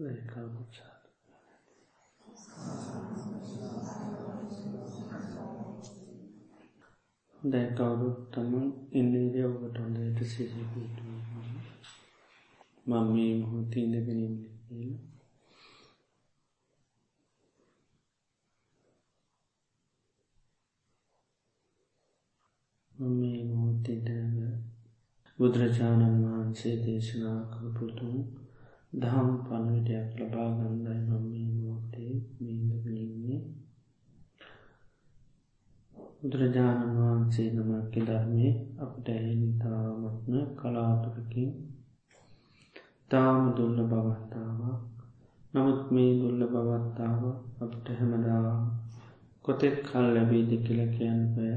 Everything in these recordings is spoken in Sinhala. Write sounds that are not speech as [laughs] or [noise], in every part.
ලේකාමුත්සා දැ කවුරුත් තමන් ඉන්නේද ඔබට හොඳට සිසිපුට මම මේ මොහොතී ඉඳගෙනින් කියලා. මේ මොහොතේද බුදුරජාණන් වහන්සේ දේශනා කළපුතුන් දහම් පණවිටයක් ලබා ගන්දයි මම මේ මොහොතේ මේදගනින්නේ බුදුරජාණන් වහන්සේ නමක්ක ධර්මය අපට ඇනිතාමත්න කලාතුරකින් තාම දුල්ල බවත්තාවක් නමුත් මේ දුල්ල බවත්තාව අපට හැමදා කොතෙක් කල් ලැබීද කියල කියන්න පෑ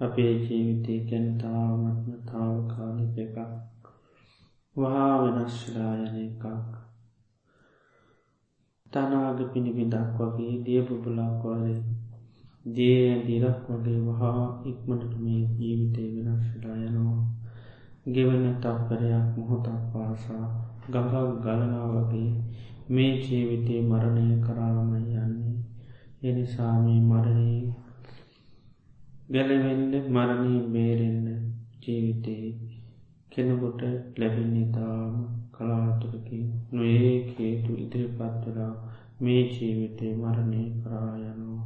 අපේ ජීවිතය කැන තාමත්ම තාවකාලික එකක්. වහා වෙනස්ශලායන එකක් තනාග පිණිබිදක් වගේ දිය පුබුලක් වගේ දිය දිරක් වගේ වහා ඉක්මටට මේ ජීවිතය වෙනස්ශලා යනවා. ගෙවන තප්පරයක් මොහොතක් පාසා ගඟක් ගලනා වගේ මේ ජීවිතය මරණය කරාම යන්නේ. එනිසාමී මරණය ගැලවෙන්න මරණී බේරෙන්න ජීවිතයේ කෙනකොට ලැබෙන්නිතාම කලාතුරකින් නොඒ හේතු ඉදිරිපත්වලා මේ ජීවිතය මරණය කරායනවා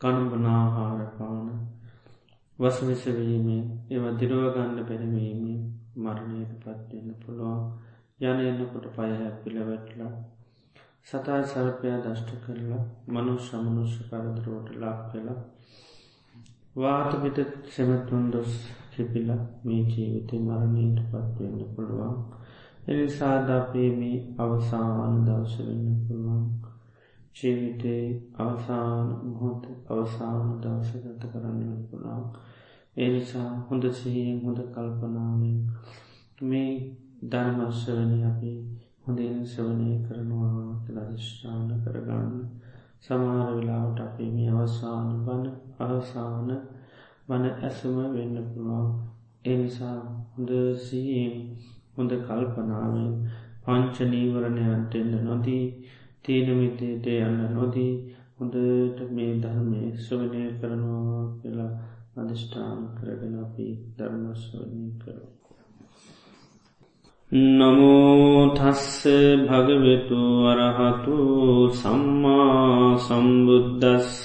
කණුබනාහාරපාන වසවිසවීමේ ඒව දිරුවගන්න පැනවීමේ මරණයට පත්වෙන්න පුළුවන්. යන එන්නකොට පය පිළවැටලා සතා සර්පයා දෂ්ට කරලා මනු සමනුෂ්‍ය කරදරුවට ලක් වෙලා වාතපිට සෙමතුන් දොස් කිපිල මේ ජීවිතය මරණයට පත්වෙන්න පුළුවන්. එනිසාධාපේ මේ අවසාන දවස වෙන්න පුළුවන්. ජීවිතේ අවසාන මොහොත අවසාන දවස ගත කරන්න පුළාව එනිසා හොඳ සිහියෙන් හොඳ කල්පනාවෙන් මේ ධර්මශ්‍යවන අපි හොඳින් සවනය කරනවා ලදිශ්ාන කරගන්න. සමාර වෙලාවට අපේ මේ අවසාන බන අවසාන බන ඇසුම වෙන්න පුළුවන් එනිසා හොඳ සීයෙන් හොඳ කල්පනාවෙන් පංචනීවරණයන්ට එන්න නොදී තීනමිතයට යන්න නොදී හොඳට මේ ධර්මය ස්වනය කරනවා කියලා අධිෂ්ඨාන කරගෙන අපි ධර්මස්වනී කරු. නමෝතස්ස භගවෙතු වරහතු සම්මා සම්බුද්ධස්ස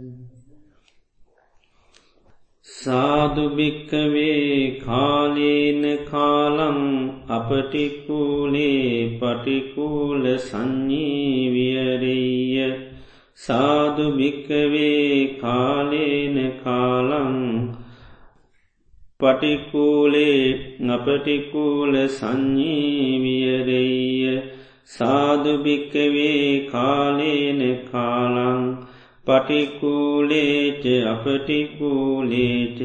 සාදුභික්කවේ කාලේන කාලං අපටිකූලේ පටිකූල සංඥීවියරෙය සාදුභික්කවේ කාලේන කාලං පටිකූලේ අපටිකූල සංඥීවියරෙය සාදුභික්කවේ කාලේන කාලං පටිකූලේච අපටිකූලේච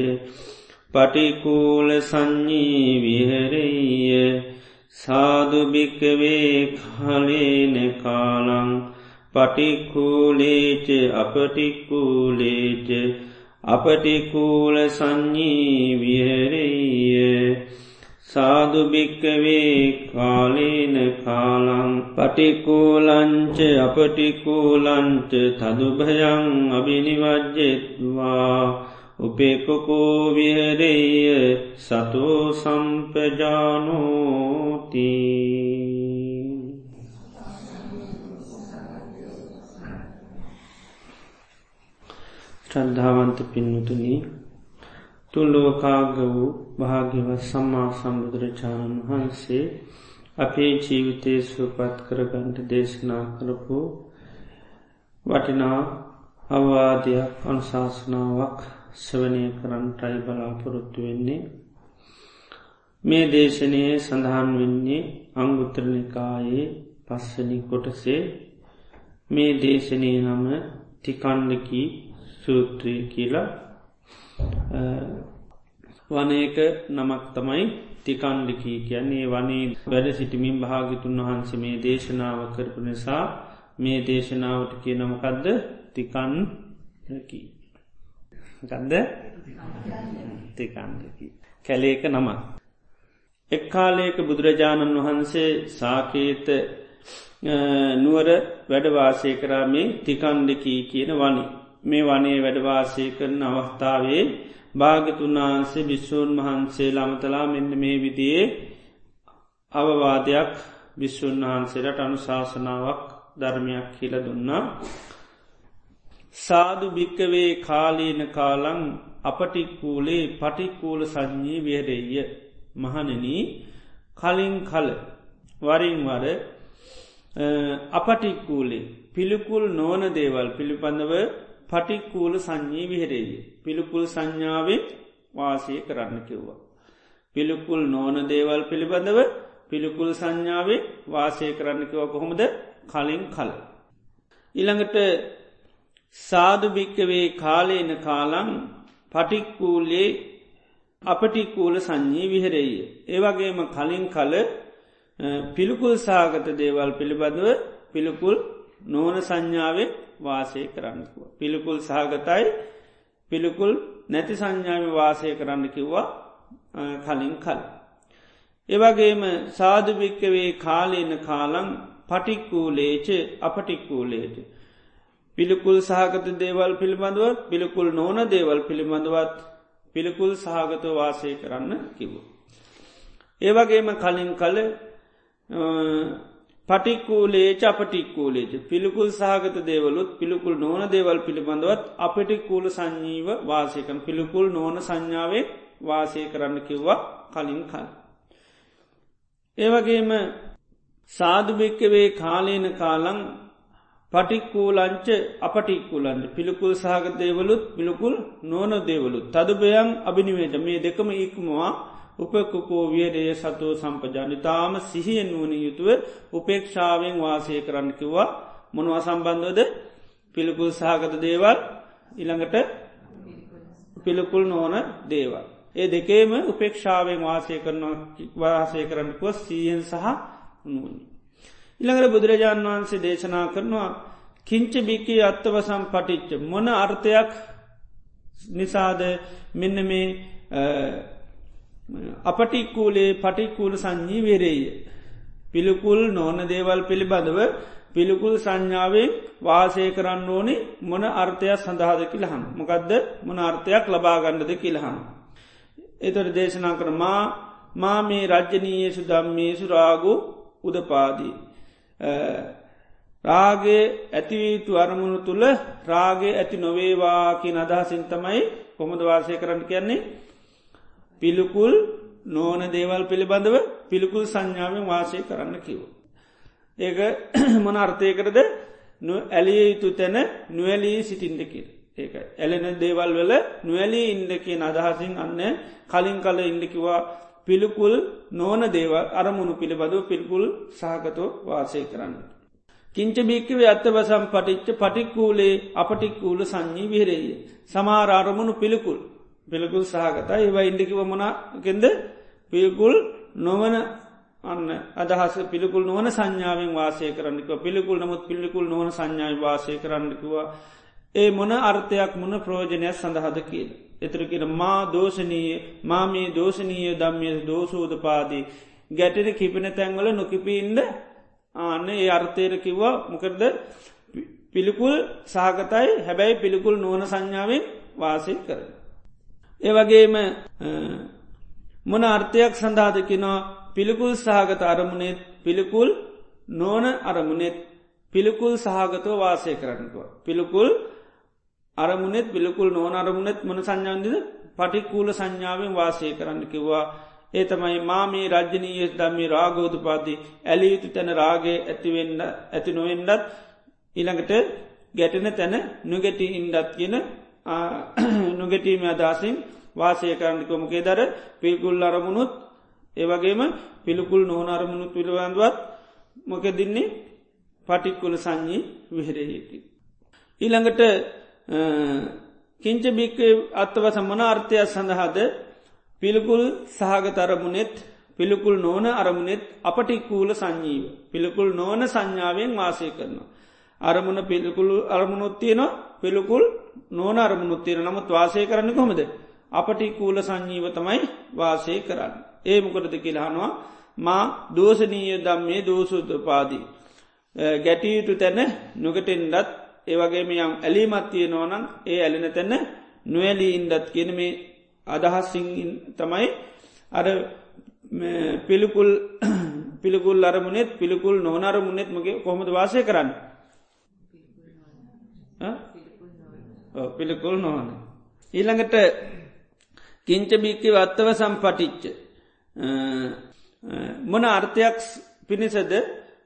පටිකූල සංඥී විහරෙය සාදුභික්කවේ කාලේන කාලං පටිකූලේච අපටිකූලේච අපටිකූල සංඥී විහරෙය සාදුභික්කවේ කාලේන කාලං පටිකූලංච අපටිකූලන්ට තදුභයං අභිනිවජ්ජෙත්වා උපෙකොකෝ විහරෙය සතෝ සම්පජානෝති ශ්‍රද්ධාවන්ත පින්නුතුනී තුල්ලෝකාග වූ භාග්‍යවත් සම්මා සම්බුදුරජාණන් වහන්සේ අපේ ජීවිතය සුවපත් කරගන්ට දේශනා කරපු වටිනා අවවාදයක් අනුශාසනාවක් සවනය කරන්නටයි බලාපොරොත්තු වෙන්නේ. මේ දේශනයේ සඳහන් වෙන්නේ අංගුත්‍රනිකායේ පස්සනි කොටසේ. මේ දේශනය නම ටිකණ්ඩකි සූත්‍රී කියලා. වනයක නමක් තමයි තිකන්ලිකී කියන්නේ. වනේ වැඩ සිටිමින් භාගිතුන් වහන්සේ මේ දේශනාව කරපු නිසා මේ දේශනාවට කිය නමකදද තිකන් ගන්ද තිකන්ලකි කැලේක නම එක් කාලයක බුදුරජාණන් වහන්සේ සාකේත නුවර වැඩවාසය කරා මේ තිකන්ඩකී කියන වනි. මේ වනේ වැඩවාසය කරන අවස්ථාවේ භාගතුන් වහන්සේ භිශ්ෂූන් වහන්සේ ළමතලා මෙන්න මේ විදියේ අවවාදයක් භිශ්ෂූන් වහන්සේට අනුශාසනාවක් ධර්මයක් කියල දුන්නා. සාදු භික්කවේ කාලීන කාලං අපටික්කූලේ පටික්කූල සංඥී වේරෙය මහනන කලින් කල වරින් වර අපටික්කූලේ පිළිකුල් නෝන දේවල් පිළිබඳව පටික්කූල සංඥී විහෙරේය පිළිකුල් සංඥාවෙන් වාසය කරන්න කිව්වා. පිළිකුල් නෝන දේවල් පිළිබඳව පිළිකුල් සංඥාවේ වාසය කරන්න කිව කොහොමද කලින් කල. ඉළඟට සාධභික්කවේ කාලේන කාලං පටික්කූලේ අපටිකූල සංඥී විහරෙය. ඒවගේම කලින් කල පිළිකුල් සාගත දේවල් පිළිබඳව පිළිකුල් නෝන සංඥාවේ වාසය කරන්නකුව. පිළිකුල් සහගතයි පිළිකුල් නැති සංඥාව වාසය කරන්න කිව්වා කලින් කල. ඒවගේම සාධභික්කවේ කාලේන කාලං පටික්කූලේච අපටික්කූලේට. පිළිකුල් සහගත දේවල් පිළිබඳව පිළිකුල් නෝන දේවල් පිළිබඳවත් පිළිකුල් සහගත වාසය කරන්න කිව්ව. ඒවගේම කලින් කල පටික්කූලේච අපටික්කූලේච පිළිකුල් සහගත දේවලුත් පිළිකුල් නෝන දේවල් පිළිබඳවත් අපටික්කූල සංඥීව වාසයකන් පිළිකුල් නෝන සංඥාවේ වාසය කරන්න කිව්වා කලින් කල්. ඒවගේම සාධභික්කවේ කාලේන කාලං පටික්කූලංච අපටික්කුලන්ට පිළිකුල් සහගත දේවලුත් පිළිකුල් නෝන දේවලුත්. තදුබයන් අභිනිවේට මේ දෙකම ඉක්මවා උපකුකෝ වියරේ සතුව සම්පජානිතාම සිහියෙන් වුණ යුතුව උපේක්ෂාවෙන් වාසය කරන්න කිව්වා මොනවා සම්බන්ධවද පිළිකුල් සහගත දේවල් ඉළඟට පිළිකුල් නෝන දේවල්. ඒ දෙකේම උපේක්ෂාවෙන් වාසය කරන වාසය කරන්නකුව සීයෙන් සහ නූනි. ඉළඟට බුදුරජාණන් වහන්සේ දේශනා කරනවා කිංච බිකී අත්තවසම් පටිච්ච මොන අර්ථයක් නිසාද මෙන්න මේ අපටික්කූලේ පටික්කූල සංඥී වේරේය. පිළිකුල් නොන දේවල් පිළිබඳව පිළිකුල් සංඥාවෙන් වාසය කරන්න ඕනි මොන අර්ථයක් සඳහාද කියලහන් මොකදද මොන අර්ථයක් ලබාගන්නද කියලහන්. එතොට දේශනා කර මා මා මේ රජ්ජනීයසු දම්මේසු රාගු උදපාදී. රාගේ ඇතිවීතු අරමුණු තුළ රාගේ ඇති නොවේවාකි අදහසින් තමයි කොමද වාසය කරන්න කියන්නේ පිළිකුල් නෝන දේවල් පිළිබඳව පිළිකුල් සංඥාවෙන් වාසය කරන්න කිව. ඒක [clears throat] මොන අර්ථයකරද ඇලිය යුතු තැන නුවලී සිටින්දකිර. ඒක ඇලෙන දේවල් වල නුවලී ඉන්දකිය අදහසින් අන්න කලින් කල ඉන්දකිවා පිළිකුල් නෝන දේව අරමුණු පිළිබඳව පිළිකුල් සහකතෝ වාසය කරන්න. කිංච බික්කව ඇත්තවසම් පටිච්ච පටික්කූලේ අපටික්කූල සංඥී විහිරෙය. සමාරාරමුණු පිළිකුල් පිළිකුල් සහගත ඒවා ඉන්ඩිකිව මනාකෙන්ද පිල්කුල් නොවන අන්න අදහස පිළිකුල් නොවන සංඥාවෙන් වාසය කරන්නක පිළිකුල් නමුත් පිළිකුල් නොවන සංඥාව වාසය කරන්නකිවා ඒ මොන අර්ථයක් මොන ප්‍රෝජනයක් සඳහද කියල. එතරකින මා දෝෂනීය මාමී දෝෂනීය දම්ය දෝසූදපාදී ගැටෙන කිපෙන තැන්වල නොකිපීන්ද ආන්න ඒ අර්ථයට කිව්වා මොකරද පිළිකුල් සහගතයි. හැබැයි පිළිකුල් නොවන සංඥාවෙන් වාසය කරන. ඒවගේම මොන අර්ථයක් සඳහාදකිනවා පිළිකුල් සහගත අරමුණෙත් පිළිකුල් නෝන අරමුණෙත් පිළිකුල් සහගතව වාසය කරන්නකව. පිළිකුල් අරමුණෙත් පිළිකුල් නෝන අරමුණෙත් මොන සංඥාන්දිද පටික්කූල සංඥාවෙන් වාසය කරන්න කිව්වා. ඒ තමයි මා මේ රජ්ජනීය දම්මි රාගෝතු පාති ඇලියුතු තැන රාගේ ඇතිවෙන්න ඇති නොවෙන්ඩත් ඉළඟට ගැටෙන තැන නොගැටි ඉන්ඩත් කියන [clears throat] නොගැටීම අදසින් වාසය කරන්නකොමකේ දර පිල්කුල් අරමුණුත් ඒවගේම පිළිකුල් නෝන අරමුණුත් පිළිබඳවත් මොක දින්නේ පටික්කුල සංඥී විහිරයකි. ඊළඟට කිංච බික්ක අත්තව සම්මන අර්ථයක් සඳහාද පිළිකුල් සහගත අරමුණෙත් පිළිකුල් නෝන අරමුණෙත් අපටික්කූල සංජීව. පිළිකුල් නෝන සංඥාවෙන් වාසය කරනවා. අරමුණ පිළිකුළු අරමුණොත්තියනවා පිළිකුල් නෝන අරමුණුත්තියෙන නමුත් වාසය කරන්න කොමද. අපටික්කූල සංජීව තමයි වාසය කරන්න. ඒ මොකටද කියලාහනවා මා දෝසනීය දම්මේ දෝසුද්පාදී. ගැටියුතු තැන නොගටෙන්ඩත් ඒවගේම යම් ඇලීමත්තිය නෝනන් ඒ ඇලෙන තැන්න නොවැලී ඉන්ඩත් කියන මේ අදහස්සිං තමයි අර පිළිකුල් [clears throat] පිළිකුල් අරමුණෙත් පිළිකුල් නොනරමුණෙත් මගේ කොහොමද වාසය කරන්න පිළිකුල් නොහන ඊළඟට කිංච බික්කි වත්තව සම්පටිච්ච මොන අර්ථයක් පිණිසද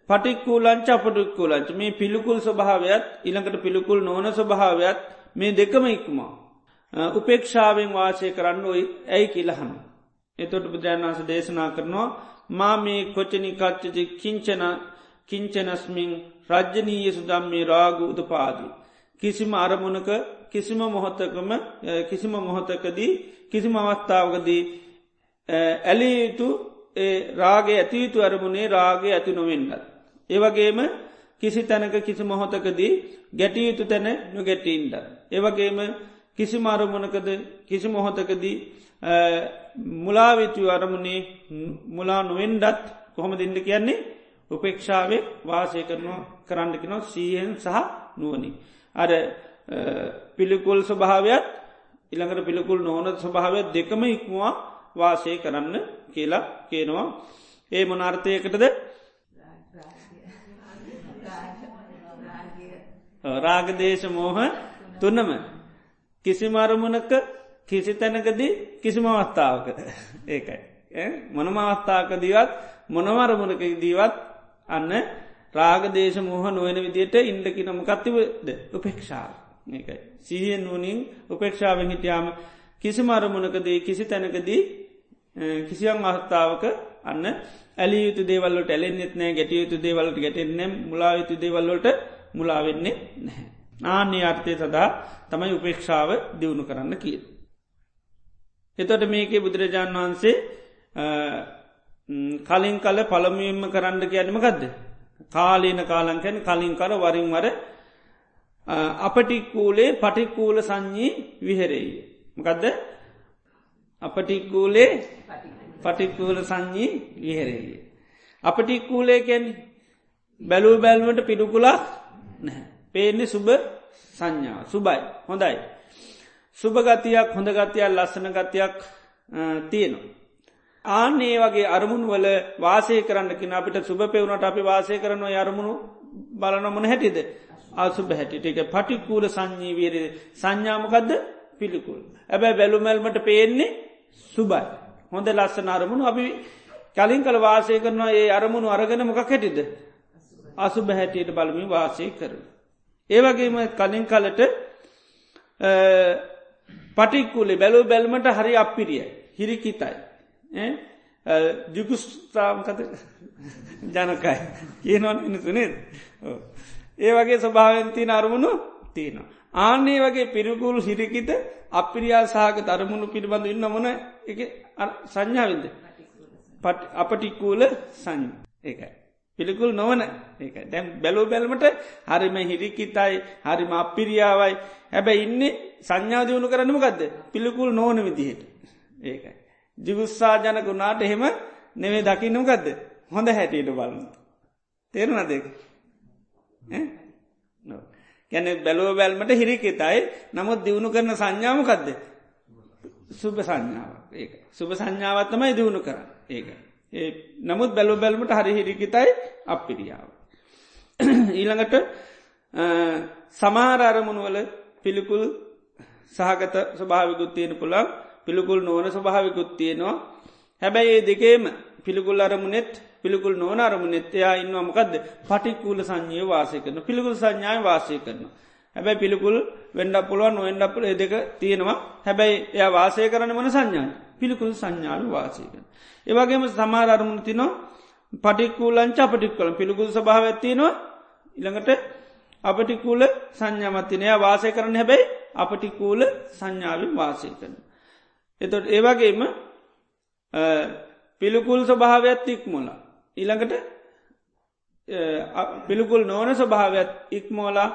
පටික්කූලංච අපටික්කූලංච මේ පිළිකුල් ස්වභාවයක් ඉළඟට පිළිකුල් නොන ස්වභාවයක් මේ දෙකම ඉක්මා. උපේක්ෂාවෙන් වාසය කරන්න ඔයි ඇයි කියලහම. එතොට බුදුරන් වන්ස දේශනා කරනවා මා මේ කොචනි කච්චති කිංචන කිංචනස්මින් රජ්ජනීය සුදම් මේ රාගු උදපාදී. කිසිම අරමුණක කිසිම මොහොත්තකම කිසිම මොහොතකදී කිසිම අවස්ථාවකදී ඇලී යුතු රාගේ ඇතියුතු අරමුණේ රාගේ ඇති නොවෙන්නත්. ඒවගේම කිසි තැනක කිසි මොහොතකදී ගැටියයුතු තැන නොගැටීන්ට. ඒවගේම කිසි මාරමුණකද කිසි මොහොතකදී මුලාවෙච්චු අරමුණේ මුලා නොවෙන්ඩත් කොහොම දෙන්න කියන්නේ උපේක්ෂාවේ වාසය කරනවා කරන්නකිනො සීහෙන් සහ නුවනි. අර පිළිකුල් ස්වභාවයක් ඉළඟට පිළිකුල් නොවන ස්වභාවයක් දෙකම ඉක්මවා වාසය කරන්න කියලා කියනවා. ඒ මොනාර්ථයකටද රාගදේශ මෝහ තුන්නම කිසිම අරමුණක කිසි තැනකදී කිසිම අවස්ථාවක. ඒකයි. මොනම අවස්ථාක දීවත් මොනවරමුණක දීවත් අන්න රාගදේශ මෝහ නොවන විදියට ඉන්ඩකි නමකත්තිවද උපේක්ෂාව ඒකයි සීහෙන් වනින් උපේක්ෂාවෙන් හිටියාම කිසි මරමුණකදී කිසි තැනකදී කිසියම් අවස්ථාවක අන්න ඇලි යුතු දේවල්ලට ඇලෙන්න්නෙත් නෑ ගැටිය යුතු දේවල්ට ගැටෙන්නෙ මුලා යුතු දේවල්ලොට මුලාවෙන්නේ නැහැ. ආන්‍ය අර්ථය සදා තමයි උපේක්ෂාව දියුණු කරන්න කිය. එතොට මේකේ බුදුරජාණන් වහන්සේ කලින් කල පළමුුවම කරන්න කියන්නම ගදද. කාලීන කාලංකැන කලින් කල වරින් වර අපටික්කූලේ පටික්කූල සංඥී විහෙරෙයි. මකදද අපටික්කූලේ පටික්කූල සංඥී විහෙරෙයි. අපටික්කූලේ කැන් බැලූ බැල්මට පිඩුකුලා නැහැ. පේන්නේ සුබ සංඥා සුබයි හොඳයි. සුභගතියක් හොඳ ගතියක් ලස්සන ගතියක් තියෙනවා. ආන්නේ වගේ අරමුණ වල වාසය කරන්නකින අපිට සුභ පෙවුණට අපි වාසය කරන අරමුණු බලනොමන හැටිද අසුභ හැටිට එක පටික්කූල සංඥී වීර සංඥාමකදද පිළිකුල්. ඇබැ බැලුමැල්මට පේන්නේ සුබයි. හොඳ ලස්සන අරමුණු අපි කලින් කළ වාසය කරනවා ඒ අරමුණු අරගෙන මොකක් හැටිද අසුබ හැටියට බලමින් වාසය කර. ඒවගේම කලින් කලට පටික්කුලේ බැලූ බැල්මට හරි අපිරියයි හිරිකිතයි. ජුකුස්ථාම්කත ජනකයි කියනවන් මිනිසුනේද. ඒ වගේ ස්වභාවෙන්තින අරමුණු තියෙනවා. ආන්නේ වගේ පිරිකුල් හිරිකිත අපිරියා සහක තරමුණු පිළිබඳ ඉන්න මොන එක සංඥාවිද. අපටික්කූල සංඥ ඒකයි. පිළිකුල් නොවන ඒක දැම් බැලූ බැලමට හරිම හිරිකිතයි හරිම අපිරියාවයි හැබැ ඉන්න සංඥාධියුණු කරනම ගදද පිළිකුල් නොවන විදිහට ඒකයි. ජිගුස්සා ජනකුණාට එහෙම නෙවේ දකින්නම ගදද හොඳ හැටියට බලන්න. තේරුණ දෙක ගැන බැලුව බැල්මට හිරිකිතයි. නමුත් දියුණු කරන සංඥාමකක්ද සුභ සංඥාව ඒ සුභ සංඥාවත්තමයි දියුණු කර ඒකයි. ඒ නමුත් බැලු බැල්මට හරි හිරිකිතයි අපිරියාව. [clears throat] ඊළඟට සමාරාරමුණුවල පිළිකුල් සහගත ස්වභාවිකුත් තියෙන පුළන් පිළිකුල් නොවන ස්වභාවිකුත් තියෙනවා. හැබැයි ඒ දෙකේම පිළිකුල් අරමුණෙත් පිළිකුල් නොන අරමුණෙත් එයා ඉන්නවා. මොකක්ද පටික්කූල සංඥය වාසය කරන පිළිකුල් සංඥාය වාසය කරන. හැබැයි පිළිකුල් වෙන්ඩ පුළුවන් නොවෙන්ඩපුල දෙක තියෙනවා. හැබැයි එය වාසය කරන මන සංඥාය පිළිකුල් සංඥාව වාසය කරන. ඒවගේම සමාර අරමුණ තිනවා පටික්කූලංච අපටික් කළ පිළිකුල් සභාව ඇත්තිනවා ඉළඟට අපටිකූල සංඥාමත්තිනය වාසය කරන හැබැයි අපටිකූල සංඥාවෙන් වාසය කරන. එතොට ඒවගේම පිළිකුල් ස්වභාවයක් ඉක්මුල. ඊළඟට පිළිකුල් නෝන ස්වභාවයක් ඉක්මෝලා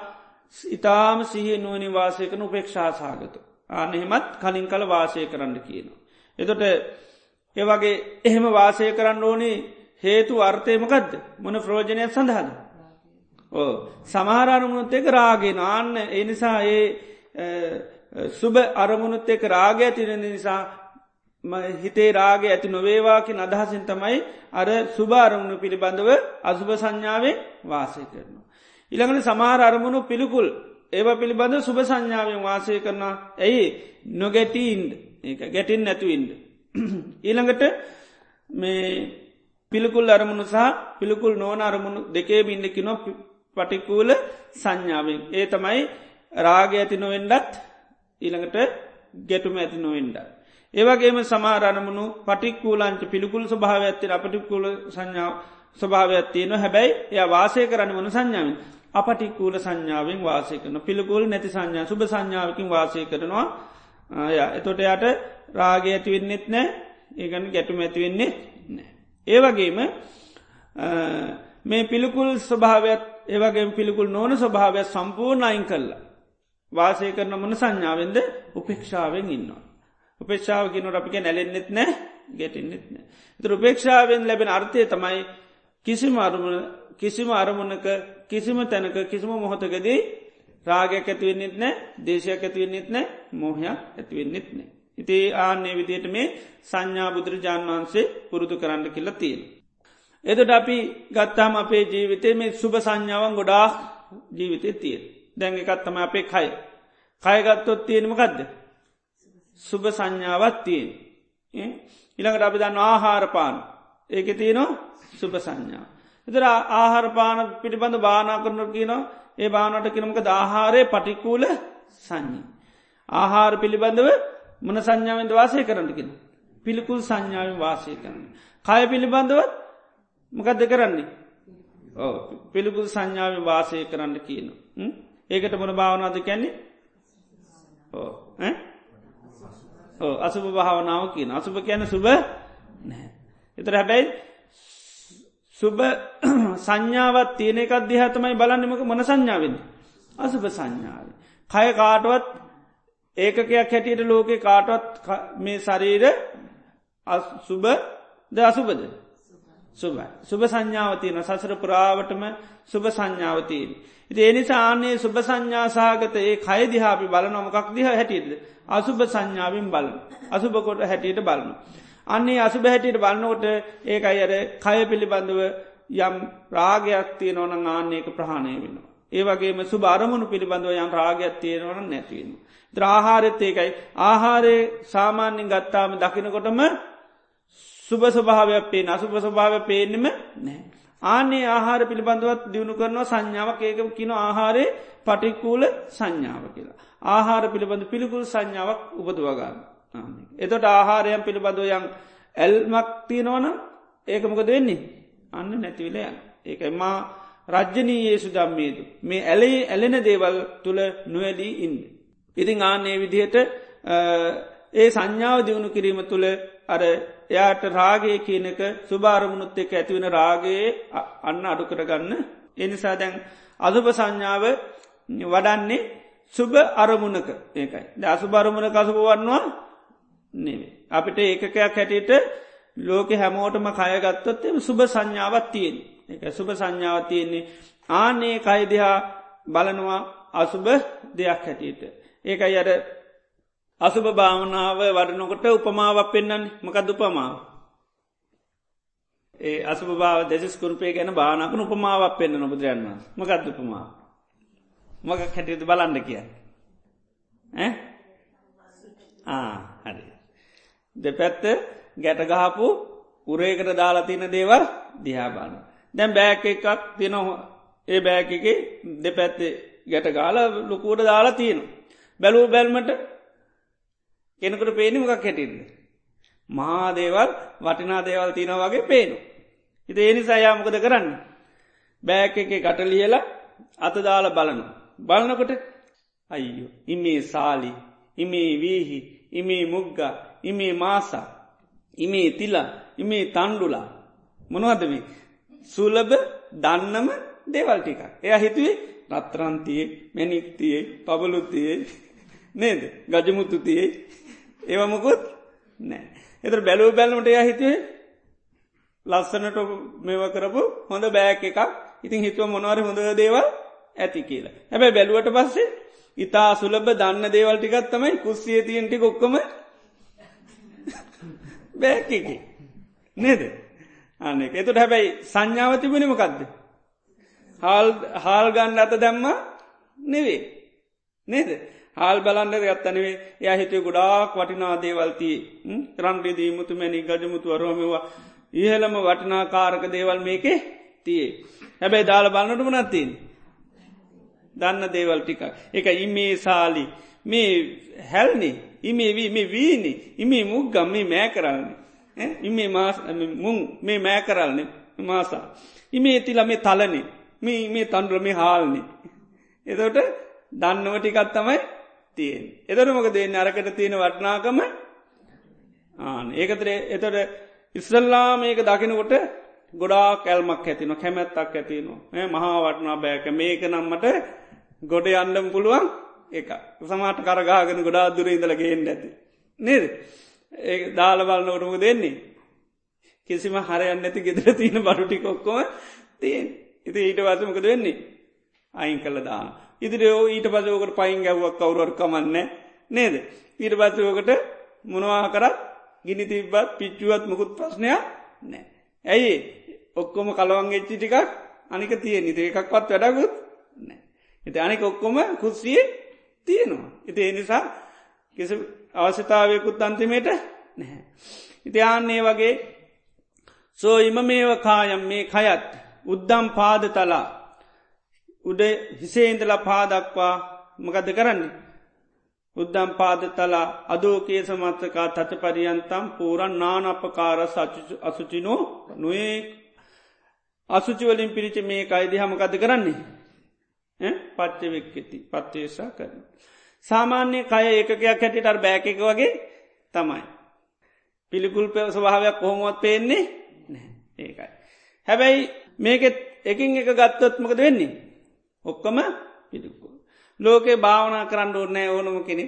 ඉතාම සිහි නුවනි වාසයකන උපේක්ෂා සාගතු. අනෙහෙමත් කලින් කල වාසය කරන්න කියනවා. එතොට ඒවගේ එහෙම වාසය කරන්න ඕනේ හේතු අර්ථයමකක්ද මොන ප්‍රෝජනයක් සඳහද. ඕ සමහරණමුණුත් එක රාගෙන ආන්න එනිසා ඒ සුබ අරමුණුත් එක රාග ඇතිරෙන නිසා හිතේ රාගේ ඇති නොවේවාකින් අදහසින් තමයි අර සුභාරමුණු පිළිබඳව අසුභ සංඥාවේ වාසය කරනවා. ඉළඟට සමාර අරමුණු පිළිකුල් ඒව පිළිබඳ සුභ සංඥාවෙන් වාසය කරනවා ඇයි නොගැටීන්ඩ ඒ ගැටින් නැතුවින්ඩ. [clears throat] ඊළඟට මේ පිළිකුල් අරමුණු සහ පිළිකුල් නෝන අරමුණු දෙකේ බින්ඩකිනො පටිකූල සංඥාවෙන් ඒ තමයි රාග ඇති නොවෙන්ඩත් ඊළඟට ගැටුම ඇති නොවෙන්ඩ. ඒවගේම සමාරණමුණු පටික්කූලංච පිළිකුල් ස්භාව ඇත්තේ අපටිකුල සංඥාව ස්වභාවයක්ත්තියන හැබැයි එය වාසය කරන්න වන සංඥාවෙන් අපටික්කූල සංඥාවෙන් වාසය කරන පිළිකුල් නැති සංඥා සුභ සංඥාවකින් වාසය කරනවා එතොට යට රාගය ඇතිවෙන්නෙත් නෑ ඒගන ගැටුම ඇතිවෙන්නේ නෑ. ඒවගේම මේ පිළිකුල් ස්වභාවත් ඒවගේ පිළිකුල් නොන ස්වභාවය සම්පූර්ණ අයින් කල්ලා. වාසය කරන මන සංඥාවෙන්ද උපේක්ෂාවෙන් ඉන්නවා. උපේක්ෂාව කිනට අපික නැලෙන්න්නෙත් නෑ ගැටෙන්න්නෙත් නෑ. තු උපේක්ෂාවෙන් ලැබෙන අර්ථය තමයි කිසිම අරමුණ කිසිම අරමුණක කිසිම තැනක කිසිම මොහොතකදී රාගයක් ඇතිවෙන්නෙත් නෑ දේශයක් ඇතිවෙන්නෙත් නෑ මෝහයක් ඇතිවෙන්නෙත් නෑ. ඉති ආන්නේ විදියට මේ සංඥා බුදුරජාන් වහන්සේ පුරුදු කරන්න කියල තියෙන. එදට අපි ගත්තාම අපේ ජීවිතේ මේ සුභ සංඥාවන් ගොඩා ජීවිතය තිය. දැඟ එකත්තම අපේ කයි. කයගත්තොත් තියෙනම ගදද. සුභ සංඥාවත් තියෙන්. ඉළඟට අපි දන්න ආහාරපාන ඒක තියනවා සුභ සංඥා. එතර ආහාරපාන පිළිබඳ බානා කරන කියනවා ඒ බානට කිනමක ආහාරය පටිකූල සංඥ. ආහාර පිළිබඳව මන සංඥාවෙන්ද වාසය කරන්නකිෙන. පිළිකුල් සංඥාවෙන් වාසය කරන්න. කය පිළිබඳවත් මකදද කරන්නේ. ඕ පිළිකුල් සංඥාවෙන් වාසය කරන්න කියන. ඒකට මොන භාවනාද කැන්නේ ඕ අසුභ භාවනාව කියන. අසුභ කියන සුභ නැහැ. එතර හැබැයි සුභ [clears throat] සංඥාවත් තියෙන එකක් දිහතමයි බලන්නමක මන සංඥාවෙන් අසුභ සංඥාව. කය කාටුවත් ඒකකයක් හැටියට ලෝකෙ කාටවත් මේ ශරීර සුභ ද අසුබද සුභ සුභ සංඥාවතියන සසර පුරාවටම සුභ සංඥාවතියෙන්. ඉති එනිසා ආන්නේ සුභ සංඥාසාගත ඒ කය දිහාපි බල නොමකක් දිහ හැටියද අසුභ සංඥාවෙන් බලන අසුභකොට හැටියට බලන. අන්නේ අසුභ හැටියට බලන්නකොට ඒක අයර කය පිළිබඳව යම් රාගයක් තියෙනවන ආන්නේක ප්‍රහණය වෙන. ඒවගේම සුභ අරමුණු පිළිබඳව යම් රාගයක් තියෙනවන නැතිවෙන. ද්‍රාහාරෙත් ඒකයි ආහාරය සාමාන්‍යින් ගත්තාම දකිනකොටම සුභ ස්වභාවයක් පේ අසුභ ස්වභාව පේනෙම නෑ. ආනේ ආහාර පිළිබඳවත් දියුණු කරනවා සංඥාවක් ඒක කියන ආහාරය පටික්කූල සංඥාව කියලා. ආහාර පිළිබඳ පිළිකුල් සංඥාවක් උපදවගන්න. එතොට ආහාරයන් පිළිබඳවයන් ඇල්මක් තියෙනවන ඒකමක දෙන්නේ අන්න නැතිවිලයන්. ඒක එමා රජ්ජනීයේ සුදම්මේතු මේ ඇලේ ඇලෙන දේවල් තුළ නොවැලී ඉන්න. ඉතිං ආන්නේ විදිහට ඒ සංඥාව දියුණු කිරීම තුළ අර එයාට රාගේ කියනක සුභාරමුණුත් එක් ඇතිවෙන රාගයේ අන්න අඩු කරගන්න. එනිසා දැන් අසුභ සංඥාව වඩන්නේ සුභ අරමුණක. ඒකයි. ද අසුභරමුණ කසුභ වන්නවා නෙවේ. අපිට ඒකකයක් හැටියට ලෝක හැමෝටම කයගත්තොත් සුභ සංඥාවත් තියෙන් එක සුභ සංඥාව තියෙන්නේ. ආනේ කයිදිහා බලනවා අසුභ දෙයක් හැටියට. ඒකයි අර අසුභ භාවනාව වඩනකොට උපමාවක් පෙන්න්නන්නේ මකද උපමාව. ඒ අසුභ භාව දෙසිස් කුරුපේ ගැන බානකන උපමාවක් පෙන්න්න නොබදරයන්න මකත් උපමාව. මක හැටියද බලන්න කිය. හරි. දෙපැත්ත ගැටගහපු උරේකට දාලා තින දේවල් දිහාබාන. දැම් බෑක එකක් තිනොහ ඒ බෑක එක දෙපැත්තේ ගැට ගාල ලොකුවට දාලා තියෙන. බැලූ බැල්මට කෙනකට පේනමකක් හැටින්ද. මහා දේවල් වටිනා දේවල් තියෙන වගේ පේනු. ඉති ඒනි සයාමකද කරන්න. බෑක එක කටලියලා අතදාල බලනු. බලනකොට අයියෝ ඉමේ සාලි ඉමේ වීහි ඉමේ මුග්ග ඉමේ මාසා ඉමේ තිලා ඉමේ තන්ඩුලා මොනවදම සුලබ දන්නම දේවල් ටික එය හිතුවේ රත්රන්තියේ මැනික්තියේ පබලුතියේ නේද ගජමුතුතියේ ඒවමකුත් නෑ. එතර බැලූ බැලමට එය හිතුවේ ලස්සනට මෙව කරපු හොඳ බෑක එකක්. ඉතින් හිතුව මොනවර හොඳ දේවල් ඇති කියලා. හැබැයි බැලුවට පස්සේ ඉතා සුලබ දන්න දේවල් ටිකත් තමයි කුස්සිය තියන්ටි කොක්කම බෑක එක. නේද? අන්න එතුට හැබැයි සංඥාව තිබෙනමකක්ද හාල් හාල් ගන්න අත දැම්ම නෙවේ නේද? හාල් බලන්ඩ ගත්තනවේ එය හිතේ ගොඩාක් වටිනා දේවල්ති රන්ඩිදී මුතුමැනි ගජමුතු අරුවමවා ඉහළම වටිනාකාරක දේවල් මේකේ තියේ හැබැයි දාල බලන්නටම නත්තින් දන්න දේවල් ටික එක ඉමේ සාලි. මේ හැල්නි ඉමේ වී මේ වීනි ඉමේ මුක්ගම් මේ මෑ කරන්නේ ඉමේ මුං මේ මෑ කරල්න මාසා. ඉමේ තිල මේ තලනේ. මේ මේ තන්ඩුල මේ හාල්නි. එතට දන්නව ටිකත් තමයි තියෙන් එතර මොක දෙන්න අරකට තියෙන වටනාකම ආන. ඒකතර එතට ඉස්සල්ලා මේක දකිනකොට ගොඩා කැල්මක් ඇතින කැමැත්තක් ඇතිනවා මහා වටනා බෑක. මේක නම්මට ගොඩ අන්ඩම් පුළුවන් එක සමාට කරගාගෙන ගොඩා දුර ඉඳලගේෙන් ඇති. නේද? ඒ දාලබලනොටම දෙන්නේ කිසිම හරයන්න ඇති ගෙදර තියෙන බඩුටිකොක්කොම තියෙන් ඉති ඊට වසමකද වෙන්නේ? අයින් කළ දාන ඉදිරියෝ ඊට පසෝකට පයින් ගැව්වක් කවරුවර කමන්න නේද? ඊට පසෝකට මොනවා කරත් ගිනි තිබ්බත් පිච්චුවත් මුකුත් ප්‍රශ්නයක් නෑ ඇයි? ඔක්කොම කලවන් එච්චි ටිකක් අනික තිය නිත එකක්වත් වැඩගුත් නෑ එති අනික ඔක්කොම කුස්සිය තියෙනවා. ඉති එනිසා කිසි අවශ්‍යතාවයකුත් අන්තිමේට නැහැ. ඉති ආන්නේ වගේ සෝ ඉම මේව කායම් මේ කයත් උද්දම් පාද තලා උඩ හිසේන්දල පාදක්වා මකද කරන්නේ. උද්දම් පාද තලා අදෝකේ සමත්තකා තච පරියන්තම් පූරන් නානපකාර අසුචිනෝ නොේ අසුචිවලින් පිරිච මේ අයිදි හමකද කරන්නේ පච්ච වෙක්කෙති පත්්‍යේශා කරන. සාමාන්‍ය කය ඒකයක් හැටිට බෑක එක වගේ තමයි. පිළිකුල් පෙව ස්වභාවයක් කොහොමුවත් පේන්නේ ඒකයි. හැබැයි මේකෙත් එකින් එක ගත්තොත්මකද වෙන්නේ. ඔක්කම පිළික්කු. ලෝකේ භාවනා කරන්න ඕන්නෑ ඕනම කෙනෙ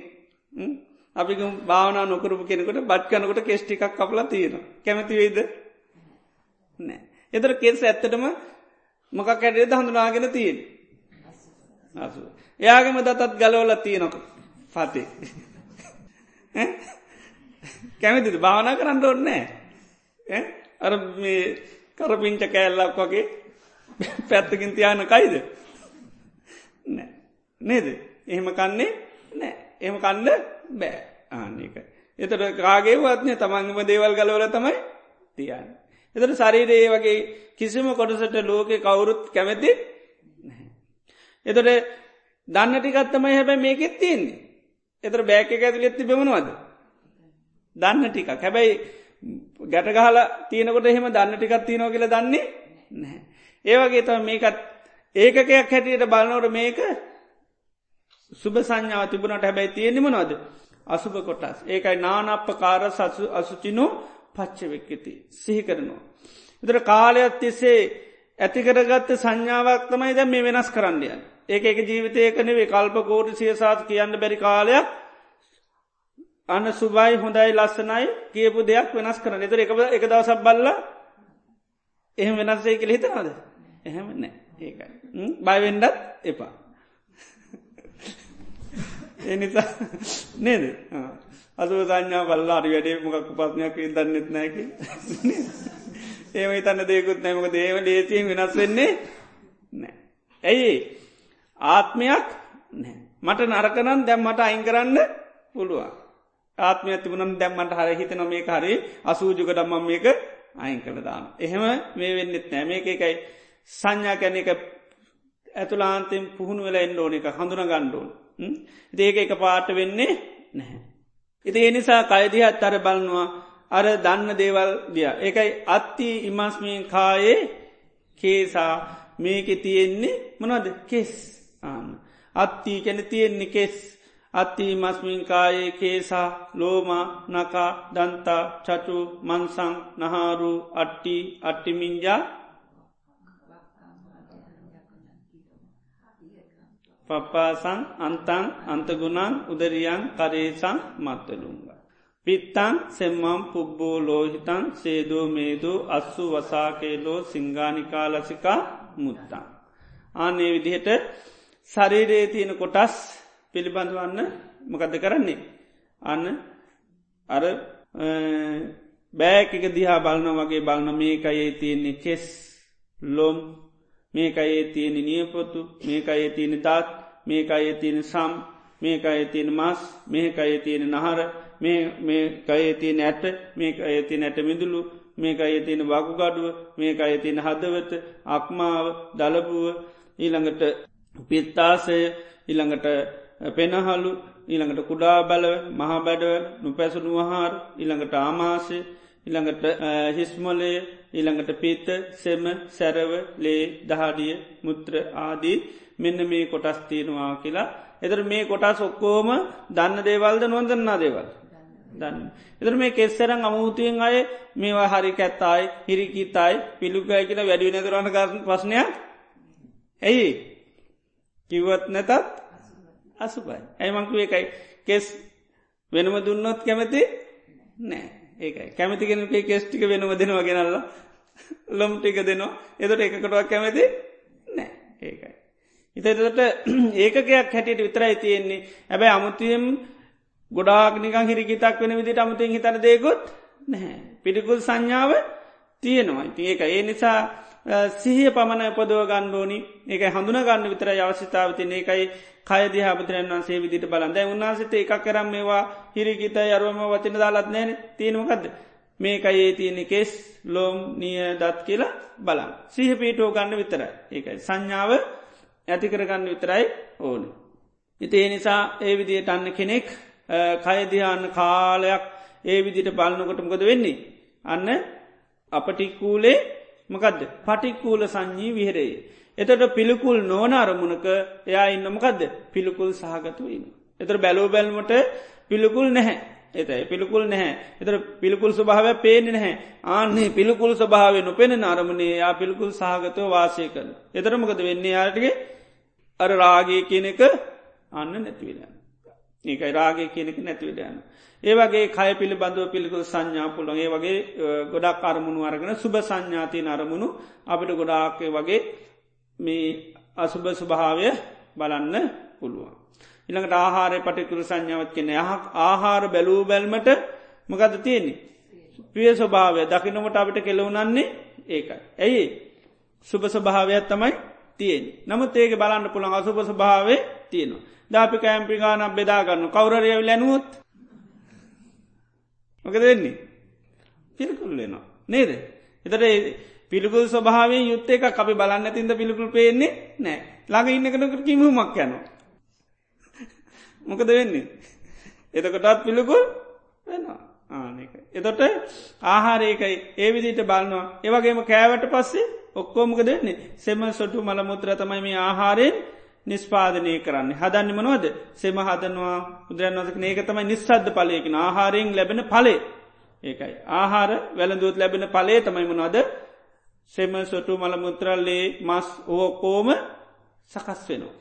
අපි භාවනා නොකරපු කෙනෙකට බත් කනකොට කෙස්්ටිකක් කපලා තියෙන කැමති වෙයිද? නෑ එතර කෙස් ඇත්තටම මොක කැඩේද හඳුනාගෙන තියෙන එයාගේම දතත් ගලවල තියෙනක. පතේ. කැමතිද? භාවනා කරන්න ඕන්නෑ අර මේ කරපිංච කෑල්ලක් වගේ පැත්තකින් තියාන කයිද? නේද? එහෙම කන්නේ නෑ. එහම කන්න බෑ. ආන්නේක එතට කාගේවත්නය තමන්ගම දේවල් ගලවල තමයි තියන්න. එතට ශරීරයේ වගේ කිසිම කොටසට ලෝකෙ කවුරුත් කැමැති එතට දන්න ටිකත්තමයි හැබැයි මේකෙත් තියෙන්නේ. එතර බෑක ඇතුලෙ ඇත්ති බෙමනවාද දන්න ටිකක්. හැබැයි ගැට ගහලා තියනකොට එහෙම දන්න ටිකත් තියනෝ කියල දන්නේ නැහැ. ඒවගේ තම මේකත් ඒකකයක් හැටියට බලනවට මේක සුබ සංඥාව තිබුණට හැබැයි තියෙනෙම නොද අසුභ කොටස්. ඒකයි නානප්පකාර සසු අසුචිනෝ පච්චවෙක්කති සිහි කරනවා. එතර කාලයක් තිස්සේ ඇතිකරගත්ත සංඥාවක් තමයි දැ මේ වෙනස් කරන්නයන් ඒක එක ජීවිතයකනෙවේ කල්ප කෝට සියසාත් කියන්න බැරි කාලයක් අන්න සුබයි හොඳයි ලස්සනයි කියපු දෙයක් වෙනස් කරන එතර එක එක දවසක් බල්ල එහෙම වෙනස්සේ කෙළ හිතනද එහෙම නෑ. ඒකයි. බයිවෙන්ඩත් එපා. එනිසා නේද? අසුව සංඥා බල්ලාරි වැඩේ මොකක් පත්නයක් දන්නෙත් නෑක ඒම තන්න දෙකුත් නෑමක දේව ලේසියෙන් වෙනස් වෙන්නේ නෑ ඇයි ආත්මයක් නෑ මට නරකනන් දැම් මට අයින් කරන්න පුළුවන්. ආත්මය තිබුණම් දැම්මට හර හිතන මේ හරි අසූජුක දම්මම් මේක අයින් කළ දාන. එහෙම මේ වෙන්නෙත් නෑ මේක එකයි. සංඥා කැන එක ඇතුලාන්තෙන් පුහුණු වෙලා එන්න ඕන එක හඳුන ගණ්ඩෝන්. දේක එක පාට වෙන්නේ නැහැ. ඉති එනිසා කයිදිහත් අර බලනවා අර දන්න දේවල් දිය. ඒකයි අත්ති ඉමස්මීන් කායේ කේසා මේක තියෙන්නේ මොනවද කෙස් ආන්න. අත්තිී කැන තියෙන්නේ කෙස් අත්ති මස්මින්කායේ කේසා ලෝම නකා දන්තා චචු මන්සං නහාරු අට්ටි අට්ටිමින්ජා පප්පාසං අන්තන් අන්තගුණන් උදරියන් කරේසං මත්තලුන්ග. පිත්තන් සෙම්මම් පුබ්බෝ ලෝහිතන් සේදෝ මේදෝ අස්සු වසාකේලෝ සිංගානිකාලසිකා මුත්තන්. ආනේ විදිහට සරීරයේ තියෙන කොටස් පිළිබඳවන්න මොකද කරන්නේ. අන්න අර බෑක දිහා බලන වගේ බලන මේකයේ තියෙන්නේ කෙස් ලොම් මේකයේ තියෙන නියපොතු මේකයේ තියෙන තාත් මේකයේ තියෙන සම් මේකයේ තියෙන මස් මේකයේ තියෙන නහර මේකයේ තියෙන ඇට මේක අය තියෙන ඇට මිදුලු මේක අය තියෙන වකුගඩුව මේක අය තියෙන හදවත අක්මාව දලපුුව ඊළඟට පිත්තාසය ඉළඟට පෙනහලු ඊළඟට කුඩා බලව මහා බැඩව නොපැසුණු වහාර ඉළඟට ආමාශය ඉළඟට හිස්මොලය ඉළඟට පිත්ත සෙම සැරව ලේ දහඩිය මුත්‍ර ආදී මෙන්න මේ කොටස් තියෙනවා කියලා. එතර මේ කොටස් ඔක්කෝම දන්න දේවල්ද නොදන්නා දේවල් දන්න. එතර මේ කෙස්සරං අමුතුයෙන් අය මේවා හරි කැත්තායි හිරිකිතයි පිළුකය කියලා වැඩි නැතරන්න කරන ප්‍රශ්නයක්? ඇයි? කිව්වත් නැතත් අසුපයි ඇයිමංකුව එකයි කෙස් වෙනම දුන්නොත් කැමති නෑ. ඒකයි. කැමතිගෙන කෙස්ටික වෙනම දෙනවා ගෙනල්ල. ලොම් ටික දෙනවා. එදට එකකටවක් කැමති නෑ. ඒකයි. ඉතට ඒකකයක් හැටියට විතරයි තියෙන්නේ. ඇබැයි අමුතුයම් ගොඩාක් නිකං හිරිකිතක් වෙන විදිට අමුතින් හිතන දේකොත් නැහැ. පිටිකුල් සංඥාව තියෙනවා. ඉති ඒක ඒ නිසා සිහිය පමණ උපදව ගණ්ඩෝනි ඒක හඳුන ගන්න විතර අවශ්‍යතාවතින ඒකයි කයදිහාපතරන් වන්සේ විදිට බලන්ද උන්නාසිත එකක් කරම් මේවා හිරිකිත අරුවම වචන දාලත් නෑන තියෙනමකක්ද මේකයේ තියෙන කෙස් ලෝම් නිය දත් කියලා බලන් සිහ පීටෝ ගන්න විතර ඒකයි. සංඥාව ඇතිකරගන්න විතරයි ඕන. ඉති ඒ නිසා ඒ විදියට අන්න කෙනෙක් කයදිහාන්න කාලයක් ඒ විදිට බලන්නකොටමකොද වෙන්නේ. අන්න අපටික්කූලේ මකදද පටික්කූල සංඥී විහෙරේ. එතට පිළිකුල් නෝන අරමුණක එයා ඉන්නමකදද පිළිකුල් සහගතුවන්න. එතර බැලෝ බැල්මට පිළිකුල් නැහැ. එතයි පිළිකුල් නැහැ. එතර පිළිකුල් ස්වභාව පේනෙ නැහැ. ආන්නේ පිළිකුල් ස්වභාව නොපෙන අරමුණේ යා පිළිකුල් සහගතව වාසය කළ. එතරමකද වෙන්නේ යාටගේ අර රාගේ කියන එක අන්න නැතිවෙලා. ඒකයි රාගය කියනෙක නැතිවිඩයන්න. ඒවගේ කය පිළිබඳව පිළිකුල් සංඥා පුළන් ඒ වගේ ගොඩක් අරමුණු අරගෙන සුභ සංඥාතියන අරමුණු අපිට ගොඩාක්ය වගේ මේ අසුභ ස්වභාවය බලන්න පුළුවන්. ඉළඟට ආහාරය පටිකුරු සංඥාවත් කෙන යහක් ආහාර බැලූ බැල්මට මකද තියෙන්නේ. ප්‍රිය ස්වභාවය දකිනමට අපිට කෙලවුනන්නේ ඒකයි. ඇයි සුභ ස්වභාවයක් තමයි තියෙන් නමුත් ඒක බලන්න පුළන් අසුභ ස්වභාවේ තියෙනවා. දාපි කෑම්පි ගානක් බෙදාගන්න කවරරය ලැනුවොත් මොකද වෙන්නේ? පිළිකුල්ලෙනවා නේද? එතට පිළිකුල් ස්වභාවෙන් යුත්ත එක අපි බලන්න තින්ද පිළිකුල් පේන්නේ නෑ ළඟ ඉන්නකනකට කිමහමක් යනවා. [laughs] මොකද වෙන්නේ? එතකොටත් පිළිකුල් වෙනවා. ආනක එතොට ආහාරයකයි ඒ විදිට බලන්නවා ඒවගේම කෑවට පස්සේ ඔක්කෝමක දෙන්නේ? සෙම සොටු මළමුත්‍ර තමයි මේ ආහාරයෙන් නිස්පාදනය කරන්න. හදන්න මනවද? සෙම හදනවා. බුදුරන් වසක ඒක තමයි නිස්සද්ධ පලයකින ආහාරයෙන් ලැබෙන පලේ ඒකයි. ආහාර වැළඳුවත් ලැබෙන පලේ තමයි මනවද? සෙම සොටු මළමුත්‍රල්ලේ මස් ඕකෝම සකස් වෙනවා.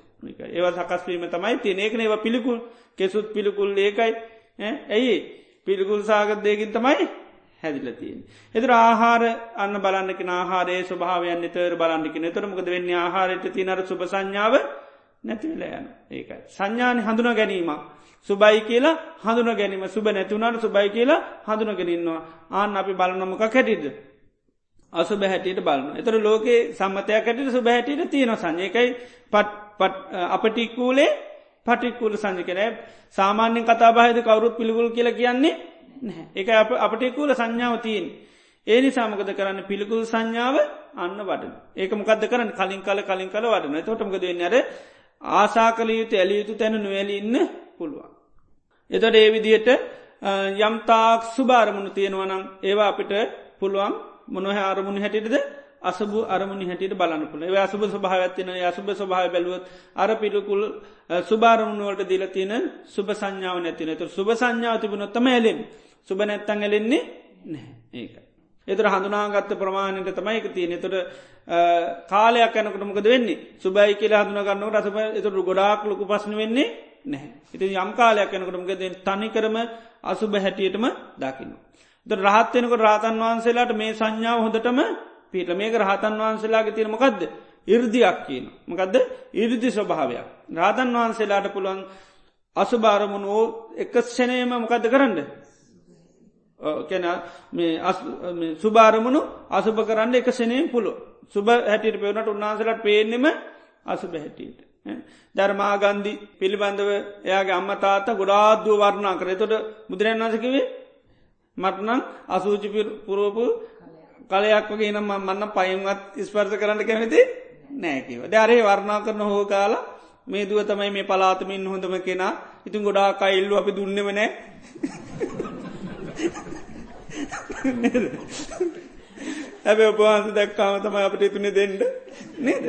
ඒව සකස්වීම තමයි තිය ඒකන ඒව පිළිකුල් කෙසුත් පිළිකුල් ඒකයි. ඇයි? පිළිකුල් සාගතයකින් තමයි හැදිලතියෙන්. එතර ආහාර අන්න බලන්නක ආහාරේ ස්වභාවයන් නිතර බලන්නික නතරමකද වෙන්නේ ආහාරයට තිනර සුප සංඥාව නැතිවෙල යන ඒකයි. සංඥාන හඳුන ගැනීමක්. සුබයි කියලා හඳුන ගැනීම සුබ නැතිවුණට සුබයි කියලා හඳුන ගැනන්නවා ආන අපි බලනොමක කැටිද. අසුබ හැටියට බලන්න. එතර ලෝකේ සම්මතයක් ඇටිට සුබ හැටියට තියෙන සංයකයි පට අපටික්කූලේ පටික්කුල සංජකනෑ සාමාන්‍යෙන් කතා බාහිද කවරුත් පිළිගුල් කියල කියන්නේ නැහැ. එක අපටිකුල සංඥාව තියෙන්. ඒ නිසාමකද කරන්න? පිළිකුල් සංඥාව අන්න වඩන. ඒක මොකද කරන්න? කලින් කල කලින් කල වඩන. තොටමකද නර ආසා කළ යුතු ඇලිය යුතු තැන නොවැල ඉන්න පුළුවන්. එතොට ඒ විදියට යම්තාක් සුභාරමුණු තියෙනවනම් ඒවා අපිට පුළුවන් මොනොහ අරමුණ හැටිටද අසබ අරමුණ හැටියට බලන්නපුල අසුබ ස්භාවත්තින අසුබ ස්භාව බැලුවත් අර පිළිකුල් සුභාරමුණුවලට දිල තියෙන සුභ සංඥාව නැතින තු සුභ සංඥාව තිබුණොත්තම ඇලෙන් සුභ නැත්තන් ඇලෙන්නේ නෑ ඒක. එතර හඳුනාගත්ත ප්‍රමාණයට තමයි එක තියෙන තොට කාලයක් යනකටමකද වෙන්නේ සුබයි කියලා හඳුනගන්න රසප එතුරු ගොඩාක් ලොකු පස්සන වෙන්නේ නැහැ. ඉති යම් කාලයක් යනකටමකද තනි කරම අසුභ හැටියටම දකින්න. ද රහත්වෙනක රාතන් වහන්සේලාට මේ සංඥාව හොඳටම පිට මේක රහතන් වහන්සේලාගේ තිරමකක්ද ඉර්දියක් කියන. මකදද ඉරිදි ස්වභාවයක්. රාතන් වහන්සේලාට පුළුවන් අසුභාරමුණ ඕ එක ෂනයම මොකද කරන්න. කැන සුභාරමුණු අසුභ කරන්න එක ෂනයෙන් පුළුව. සුභ හැටියට පෙවනට උන්නාසලට පේනෙම අසුභ හැටියට. ධර්මාගන්දි පිළිබඳව එයාගේ අම්ම තාත්ත ගොඩාද්දුව වර්ණා කර. තොට බුදුරන් වසකිවේ මටනම් අසූචි පුරෝපු කලයක් වගේ නම් මන්න පයින්වත් ස්පර්ස කරන්න කැමති නෑකිව දරේ වර්ණා කරන හෝ කාලා මේ දුව තමයි මේ පලාතමින් හොඳම කෙනා. ඉතින් ගොඩා කයිල්ලු අපි දුන්නවනෑ ඇබ ඔපවාන්ස දැක්කාම තමයි අපට ඉතුනේ දෙන්ඩ නේද?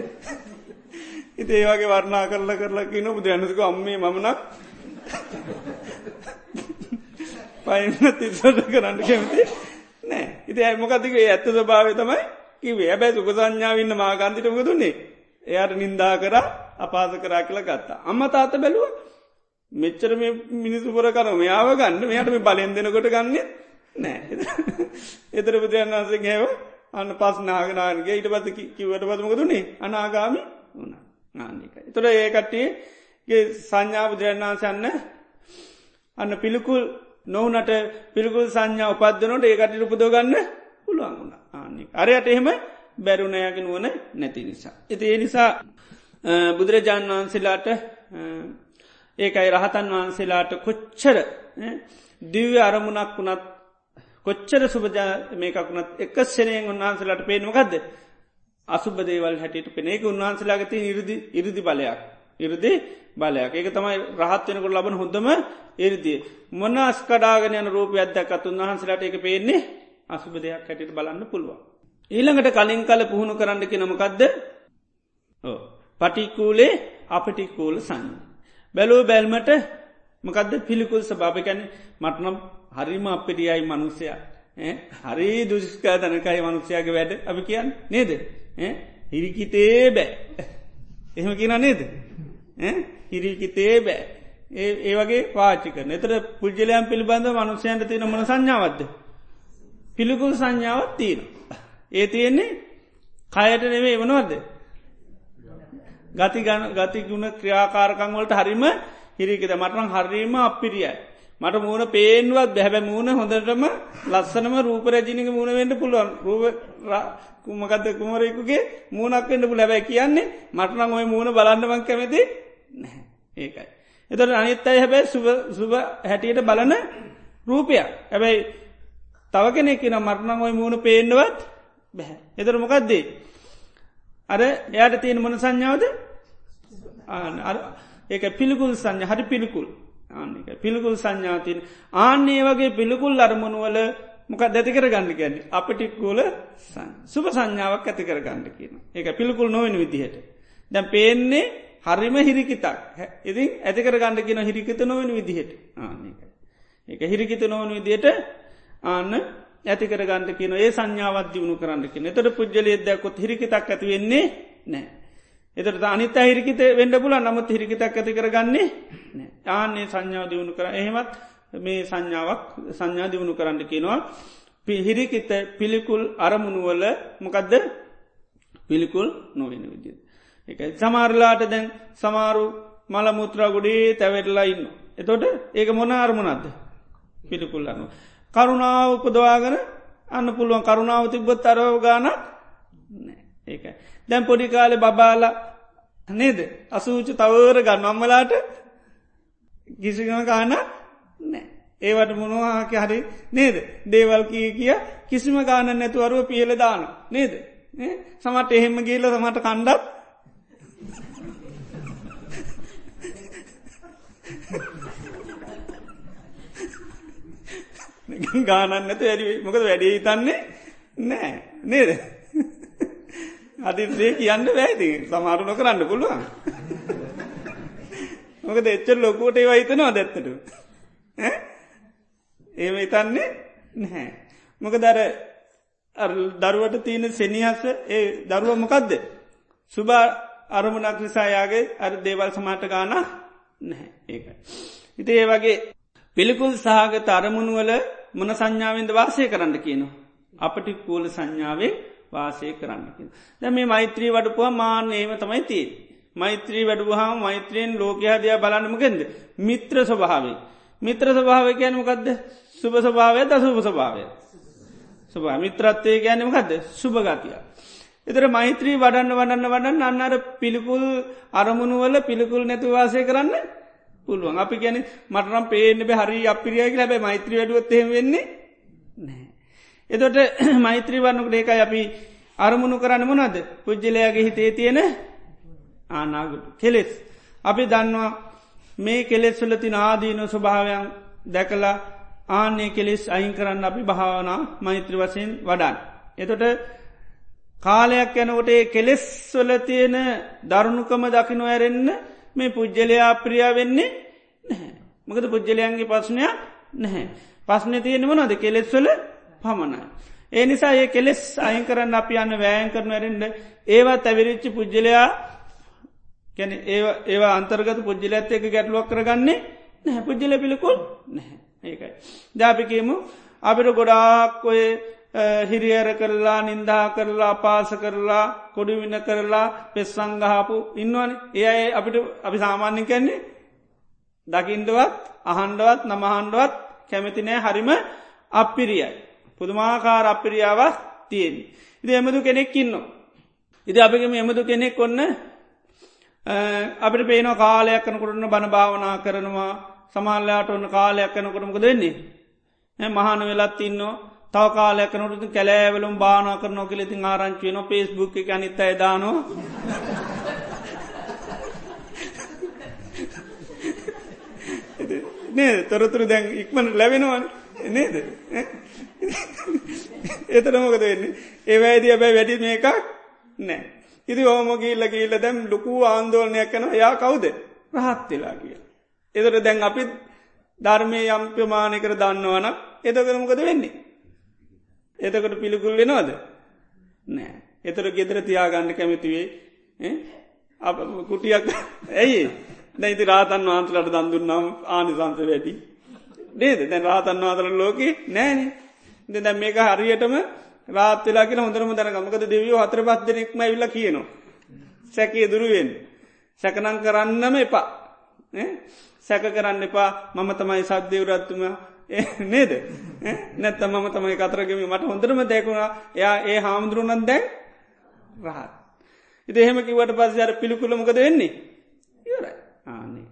ඉති ඒවාගේ වර්ණා කරල කරලා කියන බුදු ඇනසක අම්මේ මමනක්. පයින්න තිස්සට කරන්න කැමති නෑ. ඉති ඇමකතික ඇත්ත ස්භාව තමයි කිවේ ඇබැයි සුක සංඥාවන්න මාගන්තිටමක දුන්නේ එයාට නින්දා කර අපාස කරා කියලා ගත්තා. අම්ම තාත බැලුව මෙච්චර මේ මිනිසු පොර කර මෙයාව ගන්න මෙයට මේ බලෙන් දෙනකොට ගන්න නෑ එතර බුදුරන් වන්සේ හැව අන්න පස් නාගනාගේ ඊට පත් කිවට පත්මක දුන්නේ අනාගාමි වුණා ආනිකයි. තොර ඒ කට්ටියගේ සංඥා බුදුරන් වන්සන්න අන්න පිළිකුල් නොවනට පිළිකුල් සංඥා උපද්දනොට ඒකට උපදෝගන්න පුළුවන් වුණ ආනික. අරයට එහෙම බැරුණයගෙන වුවන නැති නිසා. එති ඒ නිසා බුදුරජාණන් වහන්සේලාට ඒකයි රහතන් වහන්සේලාට කොච්චර දිව්‍ය අරමුණක් වුණත් කොච්චර සුභජා මේකක්ුණත් එක සෙනයෙන් උන්වහන්සේලාට පේනමකක්ද අසුබ දේවල් හැටියට පෙන ඒක උන්වහන්සේලාගති ඉරදි ඉරදි බලයක්. ඉරදි බලයක් ඒක තමයි රහත්වෙනකොට ලබන හොඳම එරදිය. මොන අස්කඩාගෙන යන රූප අදක්කත් උන්වහන්සේලාට එක පේන්නේ අසුබ දෙයක් හැටියට බලන්න පුළුවන්. ඊළඟට කලින් කල පුහුණු කරන්නකි නමකක්ද පටිකූලේ අපටිකූල සන්න. බැලෝ බැල්මට මකද පිළිකුල් සභාපකැන මටනම් හරිම අපිටියයි මනුස්සයා. හරි දුෂ්කා තනකයි මනුස්්‍යයාගේ වැඩ. අපි කියන්න නේද. හිරිකිතේ බෑ. එහෙම කියන නේද? හිරිකිතේ බෑ. ඒ ඒ වගේ පාචික නතර පුද්ජලයන් පිළිබඳ මනුෂ්‍යයන්ට තියෙන මන සංඥාවත්ද පිළිකුල් සංඥාවත් තියෙන ඒ තියෙන්නේ කයට නෙවේ වනවද ගති ගති ගුණ ක්‍රියාකාරකං වලට හරිම හිරිකිත මටන හරීම අපිරියයි මට මූුණ පේෙන්වත් බැහැබැ මූුණ හොඳටම ලස්සනම රූපරජිනික මුණවෙන්ට පුළුවන්. රූප කුමකත කුමරෙකුගේ මූුණක්වෙන්ට පුල ලැබැයි කියන්නේ මටනම් ඔය මූුණ බලන්නමක් කැමති ඒකයි. එතට අනිත් අයි හැබැයි සුභ හැටියට බලන රූපයක්. හැබැයි තව කෙනෙක් කියෙන මටනං ඔය මූුණ පේෙන්ඩවත් බැහැ. එතර මොකක්දේ අර එයාට තියෙන මොන සංඥාවද? ඒක පිළිකුල් සංඥ හරි පිළිකුල්. ආනික පිළිකුල් සංඥාතින් ආන්නේ වගේ පිළිකුල් අරමුණුවල මොක දැති කර ගන්න ගැන්නේ අපටික්කූල සුප සංඥාවක් ඇති කර ගන්න කියන ඒක පිළිකුල් නොවෙන විදිහට. දැම් පේන්නේ හරිම හිරිකිතක්. ඉති ඇතිකර ගන්න කියන හිරිකිත නොවෙන විදිහට. ආනක ඒක. හිරිකිත නොවන විදියට ආන්න ඇතිකර ගන්න කියන ඒ සංඥාවත් දියුණු කරන්න කියන. එතට පුද්ජලය දැකොත් හිරිකිතක් ඇති වෙන්නේ නෑ එතට අනිත හිරිකිත වෙන්ඩ පුල නමුත් හිරිකිතක් ඇති කරගන්නේ ආන්නේ සංඥාව දියුණු කර. එහෙමත් මේ සංඥාවක් සංඥා දියුණු කරන්න කියනවා. පිහිරිකිත පිළිකුල් අරමුණුවල මොකදද? පිළිකුල් නොවෙන විදි. එක සමාරලාට දැන් සමාරු මළමුත්‍රා ගොඩේ තැවැටලා ඉන්න. එතොට ඒක මොන අරමුණක්ද? පිළිකුල් අනු. කරුණාව උපදවාගෙන අන්න පුළුවන් කරුණාව තිබ්බොත් අරව ගානක් ඒකයි. දැන් පොඩි කාලෙ බබාල නේද? අසූච තවර ගන්නම්මලාට කිසිගම කාන නෑ. ඒවට මොනවාක හරි නේද? දේවල් කිය කිය කිසිම ගාන නැතුවරුව පියල දාන නේද? සමට එහෙම ගේල සමට කණ්ඩත් ගානන්නත වැඩි මොකද වැඩේ තන්නේ නෑ. නේද? අතිසේ කියන්න වැෑති සමාරුණ කරන්න පුළුවන්. මොකද එච්චර ලොකුවට ඒවා හිතනවා දැත්තට ඒම හිතන්නේ නැහැ මොක දර දරුවට තියෙන සෙනිහස ඒ දරුව මොකක්ද සුභා අරමුණක් නිසායාගේ අර දේවල් සමාට ගාන නැහැ ඒකයි. ඉති ඒ වගේ පිළිකුල් සහගත අරමුණුවල මොන සංඥාවෙන්ද වාසය කරන්න කියනවා. අපටි කූල සංඥාවේ වාසය කරන්න කිය. ද මේ මෛත්‍රී වඩපුහ මාන ඒම තමයි තිී. මෛත්‍රී වැඩුවහම මෛත්‍රයෙන් ලෝකයා දයා බලන්නමගෙන්ද. මිත්‍ර ස්වභාවේ. මිත්‍ර ස්වභාව කියනමකක්ද සුභ ස්වභාවය ද සුභ ස්වභාවය. සුභ මිත්‍රත්වය ගැනීමකක්ද සුභගතිය. එතර මෛත්‍රී වඩන්න වඩන්න වඩන්න අන්නර පිළිකුල් අරමුණුවල පිළිකුල් නැතු වාසය කරන්න පුළුවන් අපි ගැන මටනම් පේන හරි අපිරියක ලැබ මෛත්‍රී වැඩුවත්හෙම වෙන්නේ නෑ. එතොට [clears throat] මෛත්‍රී වන්නකට ඒකයි අපි අරමුණු කරන්න මොනද පුද්ජලයාගේ හිතේ තියෙන ආනාගට කෙලෙස්. අපි දන්නවා මේ කෙලෙස්වල තින ආදීන ස්වභාවයන් දැකලා ආනේ කෙලෙස් අයින් කරන්න අපි භාවනා මෛත්‍ර වසයෙන් වඩන්. එතොට කාලයක් යැනකොට කෙලෙස් වල තියෙන දරුණුකම දකිනො ඇරෙන්න්න මේ පුද්ජලයා අප්‍රියා වෙන්නේ නැහැ. මකද පුද්ජලයන්ගේ පස්්නයක් නැහැ. පස්්න තියෙනම නොද කෙලෙස්වල පමණයි. ඒ නිසා ඒ කෙලෙස් අයින් කරන්න අපි යන්න වෑයන් කරන ඇරෙන්ට ඒවත් ඇවිරිච්චි පුද්ජලයා කැන ඒවා අන්තර්ගත පුද්ජල ඇත්ත එක ගැටලුවක් කරගන්නේ නැහැ පුද්ජල පිළිකුල් නැහැ ඒකයි. ජාපිකීමු අපිට ගොඩාක් ඔය හිරියර කරලා නින්දා කරලා පාස කරලා කොඩිවින්න කරලා පෙස් සංගහපු ඉන්නවන ඒ අපිට අපි සාමාන්‍ය කැන්නේ දකිින්ඩවත් අහන්ඩවත් නමහන්ඩුවත් කැමතිනෑ හරිම අපිරියයි. පුදුමාකාර අපිරියාවක් තියෙන්. ඉති එමදු කෙනෙක් ඉන්නවා. ඉති අපිගම එමදු කෙනෙක් ඔන්න අපිට පේන කාලයක් කනකොටන්න බණ භාවනා කරනවා සමාල්ලයාට ඔන්න කාලයක් කනකොටමක දෙන්නේ. මහන වෙලත් ඉන්නවා තව කාලයක් නොට කැලෑවලුම් බානා කර නොකෙලෙති ආරංචියන පේස්බුක් එක අනිත දානවා. නේ තොරතුරු දැන් ඉක්මට ලැබෙනවන්. නේද? එතන මොකද වෙන්නේ? ඒවැයිදිය බැයි වැඩි මේ එකක් නෑ ඉදි ඕමගීල්ල ගීල්ල දැම් ලොකු ආන්දෝලනයක් කන යා කවුද? රහත්වෙලා කිය. එතට දැන් අපිත් ධර්මය යම්ප්‍රමාණය කර දන්නවන එතකරමකද වෙන්නේ. එතකට පිළිකුල් වෙනවාද? නෑ. එතර ගෙදර තියාගන්න කැමතිවේ කුටියක් [laughs] ඇයි දැයිති රාතන් වහන්සලට දන්දුන්නම් ආනිසංස වැඩි. නේද? දැන් රාතන් වාතර ලෝක නෑන. දෙ දැම් මේක හරියටම රාත්වෙලා කියෙන හොඳරම දැනගමකද දෙවියෝ හතර පත් දෙනෙක්ම විල්ල කියනවා. සැකේ දුරුවෙන් සැකනං කරන්නම එපා. සැක කරන්න එපා. මම තමයි සද්ධයවරත්තුම [laughs] Eh, නේද? Eh, නැත්ත මම තමයි කතරගම මට හොඳරම දැකුණා. එයා ඒ හාමුදුරුවනන් දැන් රහත්. ඉති එහෙම කිවට පස්ස අර පිළිකුලමකද වෙන්නේ? ඉවරයි. ආනේ.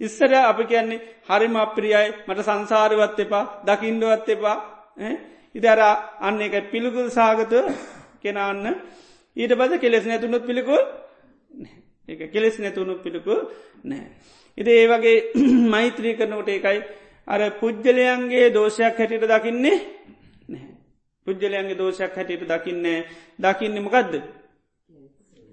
ඉස්සර අපි කියන්නේ හරිම අප්‍රියයි මට සංසාරවත් එපා දකිින්ඩුවත් එපා. Eh, ඉදර අන්න එක පිළිකුල් සාගත කෙනන්න ඊට පස කෙලෙස් නැතුනුත් පිළිකුල් එක කෙලෙස් නැතුුණු පිළිකුල් නෑ. ඉති ඒ වගේ [clears throat] මෛත්‍රී කරනකොට එකයි අර පුද්ගලයන්ගේ දෝෂයක් හැටියට දකින්නේ පුද්ගලයන්ගේ දෝෂයක් හැටියට දකින්නේ දකින්න මොකක්ද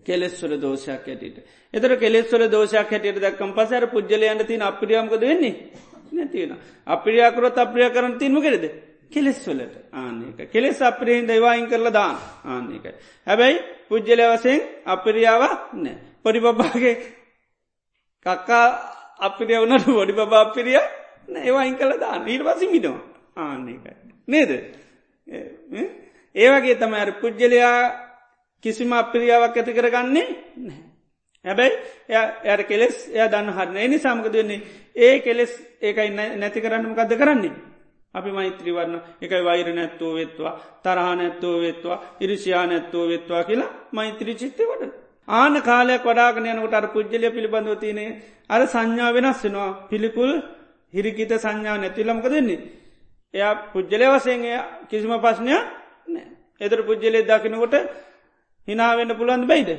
කෙලෙස්වල දෝෂයක් හැටියට. එතර කෙලෙස්වල දෝෂයක් හැටියට දක්කම් පසර පුද්ගලයන්ට තින අපිරියමක වෙන්නේ? නැතින අපිරියාකරොත් අප්‍රිය කරන තිීම කෙරෙද කෙලෙස්වලට ආනක කෙලෙස් අපිරහින් දවායින් කරලා දාන ආන්නක හැබැයි පුද්ගල වසයෙන් අපිරියාවක් නෑ පොඩි බබාගේ කක්කා අපිරිය වනට වඩි බබා අපිරියා ඒවායින් කළ දාන්න. ඊට පසි මිනවා ආන්න එකයි. නේද? ඒවගේ තම අර පුද්ගලයා කිසිම අප්‍රියාවක් ඇති කරගන්නේ හැබැයි එය කෙලෙස් එය දන්න හරන. එනි සමක දෙන්නේ ඒ කෙලෙස් ඒකයි නැති කරන්නම කද කරන්නේ. අපි මෛත්‍රීවරන්න එකයි වෛර නැත්තෝ වෙත්වා තරහ නැත්තෝ වෙත්වා ඉරිසියා නැත්තෝ වෙත්වා කියලා මෛත්‍රී චිත්තය වඩ. ආන කාලයක් වඩාගන යනකට අර පුද්ජලය පිළිබඳව තියනේ අර සංඥා වෙනස් වෙනවා. පිළිකුල් හිරිකිත සංඥා නැතිලමක දෙන්නේ. එයා පුද්ජලය වසයෙන් කිසිම පස්්නයක් නෑ එතර පුද්ජලේ දකිනකොට හිනාවෙන්න පුළුවන්ද බයිද.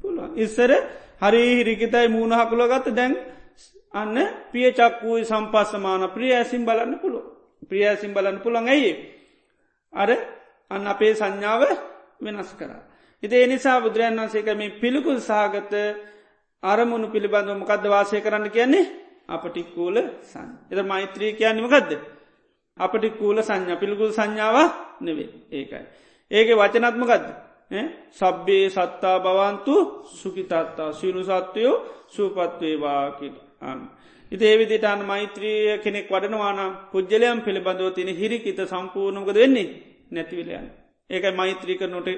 පුළුවන් ඉස්සර හරි හිරිකිතයි මූුණ හකුල ගත්ත දැන් අන්න පිය චක්වූයි සම්පස්සමාන ප්‍රිය ඇසිම් බලන්න පුළුව ප්‍රිය ඇසිම් බලන්න පුළන් ඇයි. අර අන්න අපේ සංඥාව වෙනස් කර. ඉතිේ නිසා බුදුරන් වන්සේක මේ පිළිකුල් සාගත අරමුණු පිළිබඳව මොකක්ද වාසය කරන්න කියන්නේ අපටික්කූල සන් එද මෛත්‍රී කියන්නමකක්ද අපටි කූල සංඥා පිළිකුල් සංඥාව නෙවේ ඒකයි. ඒක වචනත්මකක්ද සබ්බේ සත්තා බවන්තු සුකිතත්තා සිනු සත්වයෝ සූපත්වේවාකිට අන්න. ඉති ඒවිදිටාන මෛත්‍රිය කෙනෙක් වඩනවානම් පුද්ජලයම් පිළිබඳව තින හිරිකිත සම්පූර්ණමකද වෙන්නේ? නැතිවිලයන්. ඒකයි මෛත්‍රීක නොට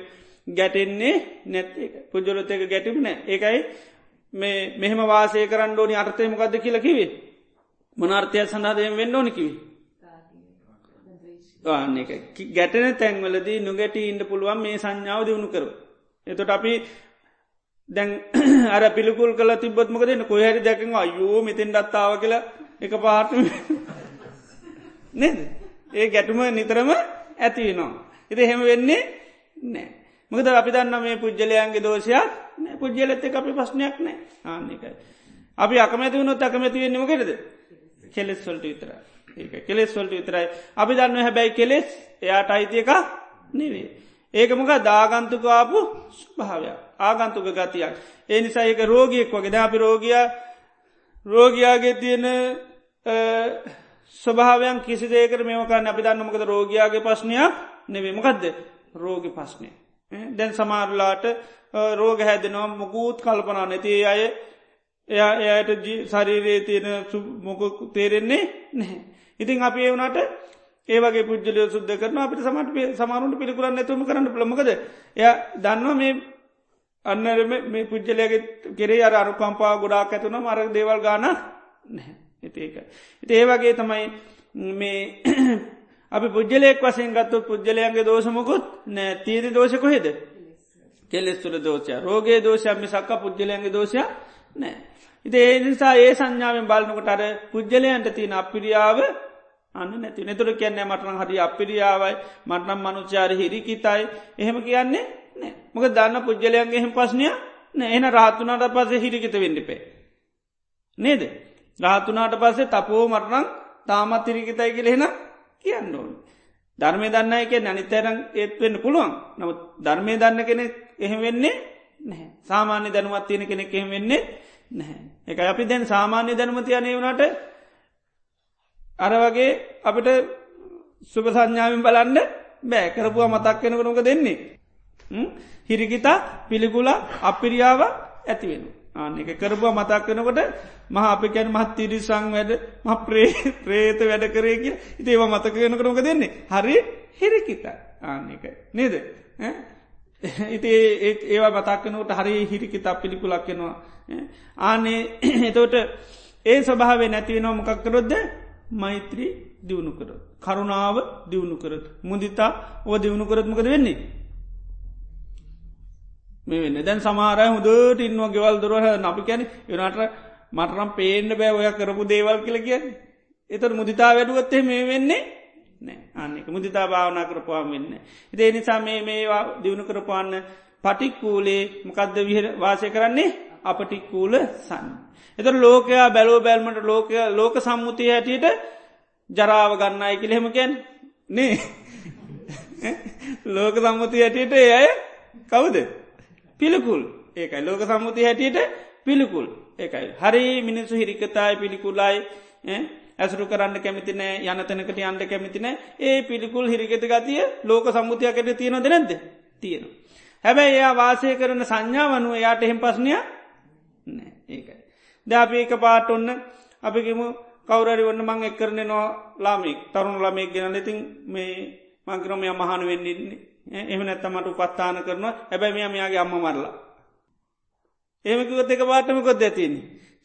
ගැටෙන්නේ නැත් පුද්ජලොත් එක ගැටිම නෑ. ඒකයි මේ මෙහම වාසය කරන්න ඕනි අර්ථයමකක්ද කියලා කිවේ මනර්ථය සඳහදයෙන් වෙන්න ඕනිකිවේ ආන්න එක ගැටන තැන්වලදී නොගැට ඉන්ඩ පුළුවන් මේ සංඥාව දියුණු කරු. එතොට අපි දැන් [clears throat] අර පිළිකුල් කල තිබත්මක දෙන්න කොහැරි දැකෙන අයෝ මෙතෙන් ඩත්තාව කියලා එක පාට [laughs] නේද ඒ ගැටුම නිතරම ඇතිවෙනවා. එති හෙම වෙන්නේ නෑ. මකද අපි දන්න මේ පුද්ජලයන්ගේ දෝෂයක් පුද්ජලත අපි ප්‍රශ්නයක් නෑ ආන්නකයි. අපි අකමැති වුණොත් අකමැති වෙන්නම කෙරද කෙලෙස් වලට විතරයි. ඒක කෙලෙස් වලට විතරයි අපි දන්න හැබැයි කෙලෙස් එයාට අයිතියක නෙවේ. ඒකමක දාගන්තුකාපු ස්භාවයක් ආගන්තුක ගතියක්. ඒ නිසා ඒක රෝගියෙක් වගේ ද අපි රෝගිය රෝගයාගේ තියෙන ස්වභාවයන් කිසි දේකර මේමකන්න අපි දන්නමකද රෝගයාගේ පස්්නයක් නෙවීමකක්ද රෝගි පස්්නය. දැන් සමාරලාට රෝග හැදෙනවා මොකූත් කල්පනා නැති අය එයා එයට ශරීරයේ තියෙන මොක තේරෙන්නේ නැහැ. ඉතින් අපි ඒ වුණට ඒවගේ පුද්ජලය සුද්ද කරන අපිට සමට සමාරුන්ට පිළිකුරන්න ඇතුම කරන්න පළමකද එය දන්නවා මේ අන්නර මේ පුද්ජලයගේ කෙරේ අර අරුකම්පා ගොඩාක් ඇතුන මර දේවල් ගාන නැහැ එතිඒක. ඉති ඒවගේ තමයි මේ අපි පුද්ජලයෙක් වසයෙන් ගත්තු පුද්ජලයන්ගේ දෝෂමකුත් නෑ තීරි දෝෂක හෙද කෙලෙස් තුළ දෝෂය රෝගේ දෝෂයක් මිසක්ක පුද්ජලයන්ගේ දෝෂය නෑ. ඉති ඒ නිසා ඒ සංඥාවෙන් බලන්නකට අර පුද්ජලයන්ට තියෙන අපිරියාව අන්න නැති නතුර කියන්නේ මටන හරි අපිරියාවයි මටනම් මනුචාර හිරිකිතයි එහෙම කියන්නේ නෑ මොක දන්න පුද්ගලයන්ගේ එහෙම පස්්නය නෑන රාතුනාට පසේ හිරිකිත වෙන්ඩිපේ. නේද. රාතුනාට පස්සේ තපෝ මටනං තාමත් හිරිකිතයි කියලෙහෙන කියන්න ඕන. ධර්මය දන්න එක නැනිතරන් ඒත් වෙන්න පුළුවන් නමුත් ධර්මය දන්න කෙනෙ එහෙම වෙන්නේ නැහැ සාමාන්‍ය දැනුවත් තියෙන කෙනෙක් එහෙම වෙන්නේ නැහැ. එක අපි දැන් සාමාන්‍ය දැනුමතියනය වුණට අර වගේ අපිට සුභ සංඥාවෙන් බලන්න බෑ කරපුවා මතක් වෙනකනක දෙන්නේ. හිරිකිතා පිළිකුලා අපිරියාව ඇතිවෙන. ආනෙක කරපුවා මතක් වෙනකොට මහ අපිකැන් මහත් තිරිසං වැඩ ම ප්‍රේ ප්‍රේත වැඩ කරේ කිය ඉතිේව මතක වෙනකනක දෙන්නේ. හරි හිරිකිතා ආන්නේකයි. නේද. ඉති ඒවා මතක්කනට හරි හිරිකිතා පිළිකුලක් වෙනවා. ආනේ එතෝට ඒ ස්වභාවේ නැතිවෙනවා මොකක් කරොද්ද මෛත්‍රී දියුණු කර. කරුණාව දියුණු කරත්. මුදිතා ඕ දියුණු කරත්මකද වෙන්නේ. මේ වෙන්න දැන් සමාරය හොදට ඉන්නවා ගෙවල් දුරහ අපි කැන යනට මටනම් පේන්න බෑ ඔය කරපු දේවල් කියල කියන්න. එතට මුදිතා වැඩුවත්තේ මේ වෙන්නේ නෑ අන්නෙක මුදිතා භාවනා කරපුවාම වෙන්න. ඉදේ නිසා මේ මේවා දියුණු කරපාන්න පටික්කූලේ මොකක්ද විහ වාසය කරන්නේ අපටික්කූල සන්න. එතර ලෝකයා බැලෝ බැල්මට ලෝක ලෝක සම්මුතිය හැටියට ජරාව ගන්නයි කිලෙමකැන් නේ [laughs] ලෝක සම්මුති හැටියට ඒ අය කවුද පිළිකුල්. ඒකයි ලෝක සම්මුති හැටියට පිළිකුල්. ඒකයි. හරි මිනිස්සු හිරිකතායි පිළිකුල්ලායි ඇසුරු කරන්න කැමතිනෑ යනතනකට අන්ඩ කැමතිනෑ ඒ පිළිකුල් හිරිකත ගතිය ලෝක සම්මුතියකට තියෙන දෙනැද තියෙන. හැබැයි එයා වාසය කරන සංඥා වනුව යාට එහෙම පස්්නය නෑ. ඒකයි. දැපි එක පාට ඔන්න අපිකිම කවරරි වන්න මං එක් කරන නො ලාමික් තරුණු ළමෙක් ගෙන ඉතින් මේ මංකරමය මහන වෙන්නන්නේ එම නැත්තමට උපත්තාන කරනවා හැබැ මෙයා මෙයාගේ අම්ම මරලා. ඒමකිවත් එක පාටමකොත් ඇතින්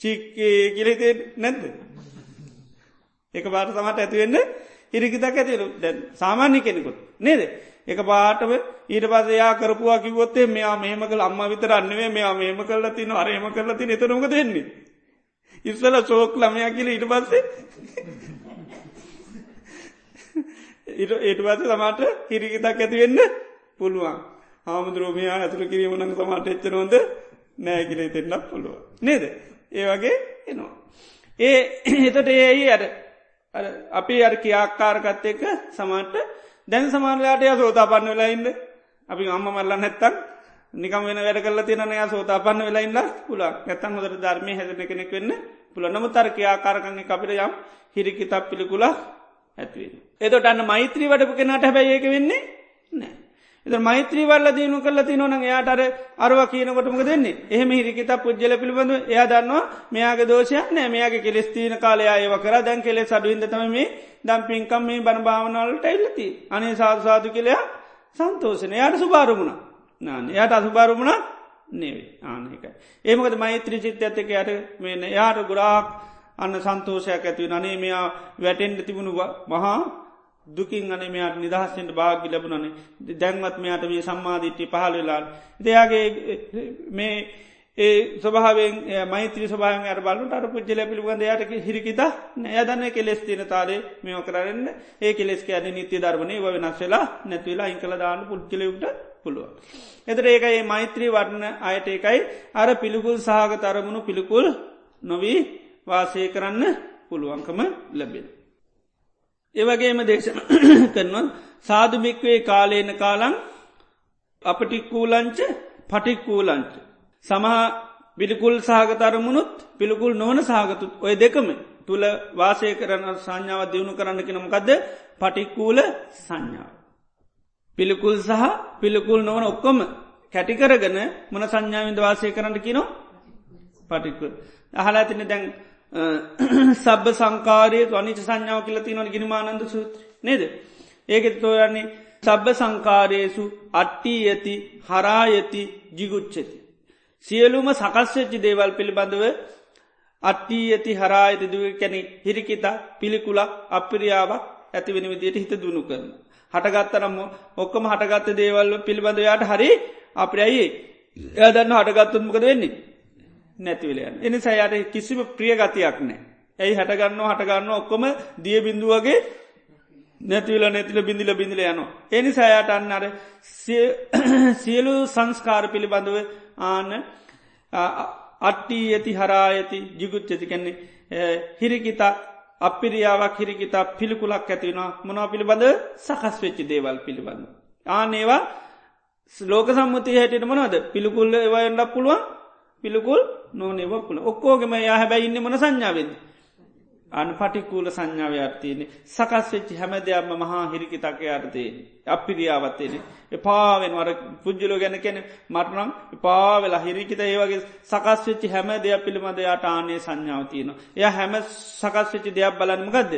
චික්කේ කිලෙතේ නැද්ද. එක පාට තමට ඇතිවෙන්න හිරිකිතක් ඇතිරු දැන් සාමාන්‍ය කෙනෙකුත් නේද. එක පාටම ඊට පසයා කරපුවා කිවොත්තේ මෙයා මේම කළ අම්ම විතර අන්නවේ මෙයා මේම කල්ල තින අරයම කරලා ති එතරමක දෙන්නේ. ඉස්සල සෝක් ළමයා කියල ඉට පස්සේ ඉට ඒට පස සමට හිරිකිතක් ඇතිවෙන්න පුළුවන්. හාමුදුරුවමයා ඇතුළ කිරීම නං සමට එච්චනොද නෑ කියල තෙන්නක් පුළුව නේද? ඒ වගේ එනවා. ඒ [clears throat] එතට ඒයි අර අපි අර කියාක්කාරකත් එක්ක සමට දැන් සමානලාට ය සෝතා පන්න වෙලාඉන්න අපි අම්ම මල්ල නැත්තන් නිකම වෙන වැඩ කල තිනනය සෝතාපන්න වෙලාඉන්න පුලක් ඇතන් හොදර ධර්මය හැදන කෙනෙක් වෙන්න පුළ නම තර්කයා කාරකගේ අපිට යම් හිරිකි තක් පිළිකුලා ඇත්වෙන. එතොට අන්න මෛත්‍රී වඩපු කෙනට හැබැයි ඒක වෙන්නේ නෑ. එත මෛත්‍රී වල්ල දියුණු කල තිනවන එයාට අර අරව කියනකොටම දෙන්නේ එහෙම හිරිකිත පුද්ජල පිළිබඳව එයා දන්නවා මෙයාගේ දෝෂයක් නෑ. මෙයාගේ කෙලෙස්තිීන කාලයා ඒව කර. දැන් කෙලෙ සඩුවින්දතම මේ දම් පින්කම් මේ බණ භාවනාවලට එල්ලති අනේ සාධසාධ කෙලයා සන්තෝසන යායට සුභාරමුණ නාන එයට අසුභාරමුණ නෙවේ ආනකයි. ඒමකද මෛත්‍රී චිත්ත ඇතක යට මෙන්න යාට ගොඩාක් අන්න සන්තෝෂයක් ඇතිව නනේ මෙයා වැටෙන්ට තිබුණු මහා දුකින් අන මෙයාට නිදහස්සෙන්ට භාගි ලැබුණනේ. දැන්වත් මෙයාට මේ සම්මාධිට්ටි පහල වෙලාල්. දෙයාගේ මේ ඒ ස්වභාවෙන් මෛත්‍රී සභාවෙන් අර බලුට අර පුද්ජල පිළිබඳ යට හිරිකිත නෑදන්න කෙලෙස් තින තාලේ මෙම කරන්න. ඒ කෙලෙස් ඇද නිත්‍ය ධර්මණය වෙනස් වෙලා නැතිවෙලා ඉංකල දාන්න පුද්ජලයුට පුළුව. එතර ඒකයි මෛත්‍රී වර්ණ අයට ඒකයි අර පිළිකුල් සහගත අරමුණු පිළිකුල් නොවී වාසය කරන්න පුළුවන්කම ලැබෙන. ඒවගේම දේශන [coughs] කරනවා සාධභික්වේ කාලේන කාලං අපටික්කූලංච පටික්කූලංච. සමහා පිළිකුල් සහගතරමුණුත් පිළිකුල් නොවන සහගතුත් ඔය දෙකම තුළ වාසය කරන සංඥාව දියුණු කරන්න කෙනමකක්ද පටික්කූල සංඥාව. පිළිකුල් සහ පිළිකුල් නොවන ඔක්කොම කැටිකරගන මොන සංඥාවින්ද වාසය කරන්න කිනො පටිකුල්. අහලා තින දැන් සබ්බ සංකාරය අනිච සංඥාව කියල තිනවන ගිනිමානන්ද සූත්‍ර නේද. ඒකෙත් තෝරන්නේ සබ්බ සංකාරයේසු අට්ටී ඇති හරායති ජිගුච්චති. සියලුම සකස්වෙච්චි දේවල් පිළිබඳව අට්ටී ඇති හරායති දුව කැනෙ හිරිකිතා පිළිකුලක් අපිරියාවක් ඇති වෙන විදියට හිත දුණු කරන. හටගත්තරම ඔක්කම හටගත්ත දේවල් පිළිබඳ යාට හරි අපිරයි එය දන්න හටගත්තුන්මකද වෙන්නේ නැතිවලයන්. එනිසා යට කිසිම ප්‍රිය ගතියක් නෑ. ඇයි හටගන්න හටගන්න ඔක්කොම දිය බිඳුවගේ නැතිවල නැතිල බිඳිල බිඳිල යනවා. එනි සෑයට අන්නර සියලු සංස්කාර පිළිබඳව ආන අට්ටී ඇති හරා ඇති ජිගුච්චති කැන්නේ හිරිකිතා අපිරියාවක් හිරිකිතා පිළිකුලක් ඇතිවෙනවා මොනා පිළිබඳ සකස් වෙච්චි දේවල් පිළිබඳ. ආනේවා ලෝක සම්මති හැටියට මොනවද පිළිකුල්ල ඒවයන්ඩක් පුළුවන් පිළිකුල් නොනෙවකුල ඔක්කෝගෙම යා හැබැයි ඉන්න මන සංඥාවෙද. අන පටිකූල සංඥාව අර්ථයනෙ සකස් වෙච්චි හැම දෙයක්ම මහා හිරිකිතක අර්ථය අපිරියාවත්තේන එපාවෙන් වර පුද්ජලෝ ගැන කෙන මටනම් පාවෙලා හිරිකිත ඒවගේ සකස් වෙච්චි හැම දෙයක් පිළිබඳ යාට ආනේ සංඥාව තියෙන. එය හැම සකස් වෙච්චි දෙයක් බලන්මගදද.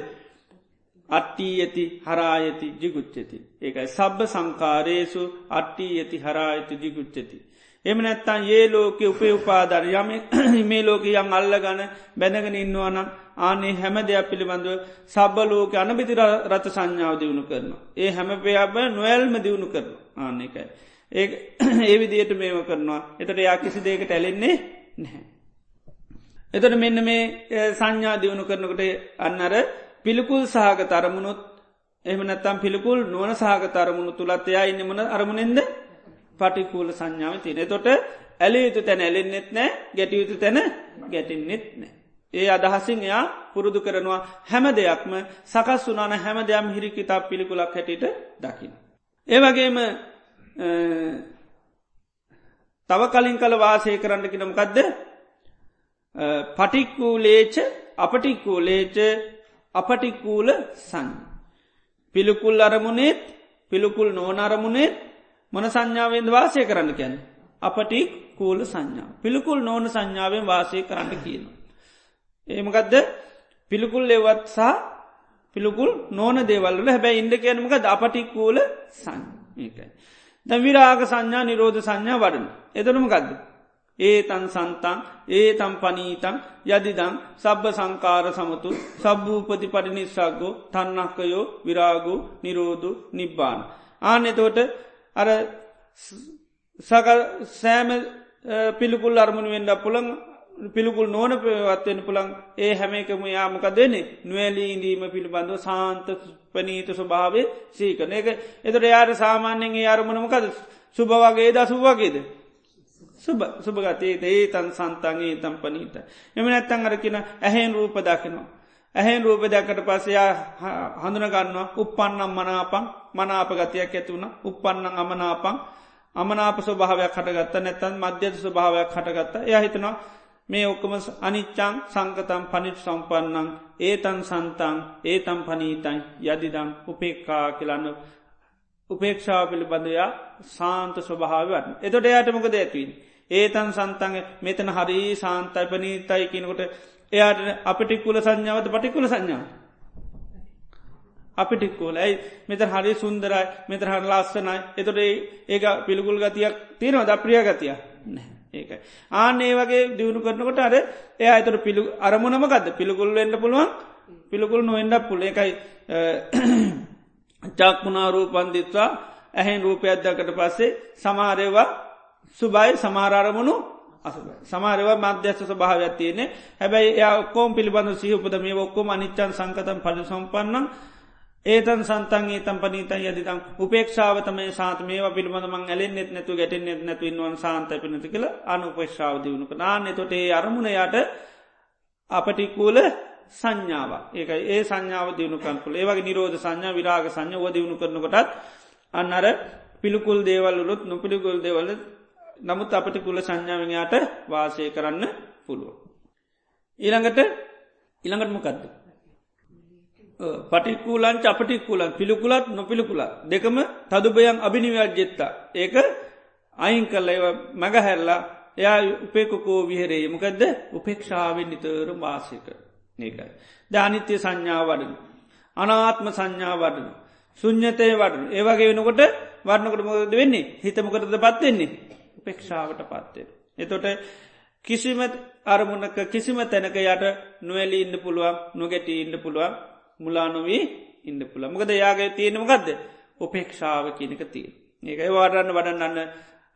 අට්ටී ඇති හරායති ජිගුච්චති. ඒකයි සබ්බ සංකාරේසු අට්ටී ඇති හරායති ජිගුච්චති. එම නැත්තන් ඒ ලෝක උපේ උපාදර යම [coughs] මේ ලෝක යම් අල්ල ගන බැනගෙන ඉන්නවනම් ආනේ හැම දෙයක් පිළිබඳව සබ්බලෝක අනබිති රත සංඥාව දියුණු කරනවා. ඒ හැම පයාබ නොවැල්ම දියුණු කරන ආන්නේකයි. [coughs] ඒ ඒ විදියට මේම කරනවා එතට යා කිසි දේකට ඇලෙන්නේ නැහැ. එතට මෙන්න මේ සංඥා දියුණු කරනකට අන්නර පිළිකුල් සහග තරමුණුත් එහම නැත්තම් පිළිකුල් නුවන සහග තරමුණු තුළත් එයා ඉන්නමන අරමුණෙන්ද පටිකූල සංඥාව තියන තොට ඇලයුතු තැන ඇලෙන්න්නෙත් නෑ ගැටයුතු තැන ගැටින්නෙත් නෑ. ඒ අදහසින් එයා පුරුදු කරනවා හැම දෙයක්ම සකස් වනාන හැම දෙයම් හිරිකිතා පිළිකුලක් හැටිට දකින. ඒවගේම තව කලින් කල වාසය කරන්න කිනමකක්ද පටික්කූලේච අපටික්කූලේච අපටික්කූල සං. පිළිකුල් අරමුණේත් පිළිකුල් නෝන අරමුණේත් මොන සංඥාවෙන්ද වාසය කරන්න කැන. අපටි කූල සංඥා. පිළිකුල් නෝන සංඥාවෙන් වාසය කරන්න කියන. ඒමකදද පිළිකුල් එවත් සහ පිළිකුල් නෝන දේවල්ල හැබැයි ඉන්ඩ කියනමකද අපටි කූල සංකයි. ද විරාග සංඥා නිරෝධ සංඥා වඩන. එදනම ගදද. ඒ තන් සන්තන් ඒ තම් පනීතන් යදිදං සබ්බ සංකාර සමතු සබ්භූපති පරිනිස්සාගෝ තන්නක්කයෝ විරාගෝ නිරෝධ නිබ්බාන. ආන එතෝට අර සක සෑම පිළිකුල් අරමුණ වෙන්ඩ පුළන් පිළිකුල් නෝන පවත්වෙන පුළන් ඒ හැමකම යාමක දෙන්නේ නොවැලී ඉඳීම පිළිබඳව සාන්ත පනීත ස්වභාවය සීකන එක. එතට යාර සාමාන්‍යෙන් අරමුණමකද සුභවගේ ද සුවගේද සුභගතයේ ඒ තන් සන්තන්ගේ තම් පනීත එම නැත්තන් අරකින ඇහෙන් රූප දකිනවා. ඇහෙන් රූප දැකට පසයා හඳුනගන්නවා උපපන්නම් මනාපන් මනාප ගතියක් ඇතිවුණ උපපන්නන් අමනාපන් අමනාප. ස්වභාවයක් හටගත්ත. නැත්තන් මධ්‍යත ස්වභාවයක් හටගත්ත. එය හිතනවා මේ ඔක්කම අනිච්චං සංකතම් පනිට් සම්පන්නං ඒතන් සන්තන් ඒතම් පනීතන් යදිදම් උපේක්කා කියලන්න උපේක්ෂාව පිළිබඳයා සාන්ත ස්වභාවවන් එතොට එයාට මොකද ඇතිවීන් ඒතන් සන්තන් මෙතන හරි සාන්තයි පනීතයි කියනකොට එයාට අපිටික්කුල සංඥාවද පටිකුල සංඥාව අපිටික්කෝල ඇයි? මෙත හරි සුන්දරයි මෙතර හර ලස්සනයි. එතොට ඒක පිළිකුල් ගතියක් තියෙනවා ද ප්‍රිය ගතිය ඒකයි. ආන ඒ වගේ දියුණු කරනකොට අර එය අතර පිළි අරමුණමකක්ද පිළිකුල් වෙන්ඩ පුළුවන්? පිළිකුල් නොවෙන්ඩක් පුල එකයි චක්මුණා රූපන්දිත්වා ඇහෙන් රූපයක්දකට පස්සේ සමාරයවා සුබයි සමාරාරමුණු සමාරව මධ්‍යස්ස ස්භාවයක් තියනෙ හැබැයි එය ඔක්කෝම් පිළිබඳ සිහපද මේ ඔක්කොම අනිච්චන් සංකතන් පජ සම්පන්නම් ඒතන් සන්තන් ඒතම් පනීතන් යදිතම් උපේක්ෂාවතම සාත මේ පිළිබඳ මං ඇලෙන් නෙත් නැතු ගැටෙන් නෙත් නැතු ඉන්වන් සාන්ත පිනති කළ අනුපේක්ෂාව දියුණු නාන්න තොටේ අරමුණ යට අපටිකූල සංඥාව ඒක ඒ සංඥාව දියුණු කන්පුල ඒවගේ නිරෝධ සංඥා විරාග සංඥ ව දියුණු කරනකොටත් අන්න අර පිළිකුල් දේවල්ලුත් නොපිළිකුල් දේවල නමුත් අපට කුල සංඥාවයාට වාසය කරන්න පුළුව. ඊළඟට ඉළඟටමකක්ද. පටික්කූලංච අපටික්කුලන් පිළිකුලත් නොපිළිකුලත්. දෙකම තදුබයන් අභිනිවර්ජෙත්තා ඒක අයින් කල්ල ඒව මැගහැරලා එයා උපේකොකෝ විහරේ. මොකදද? උපේක්ෂාවෙන් නිතර වාසයක ඒකයි. ධානිත්‍ය සංඥා වඩන. අනාත්ම සංඥා වඩන. සුඥතය වඩන. ඒවගේ වෙනකොට වර්ණකොට මොකද වෙන්නේ? හිතමකටද පත්වෙන්නේ උපේක්ෂාවට පත්වෙන. එතොට කිසිම අරමුණක කිසිම තැනක යට නොවැලි ඉන්න පුළුවන් නොගැටී ඉන්න පුළුවන්. මුලානොවී ඉන්න පුළ මොකද යාගේ තියෙනමගදද උපේක්ෂාව කියනක තිය. ඒකයි වාරන්න වඩන්නන්න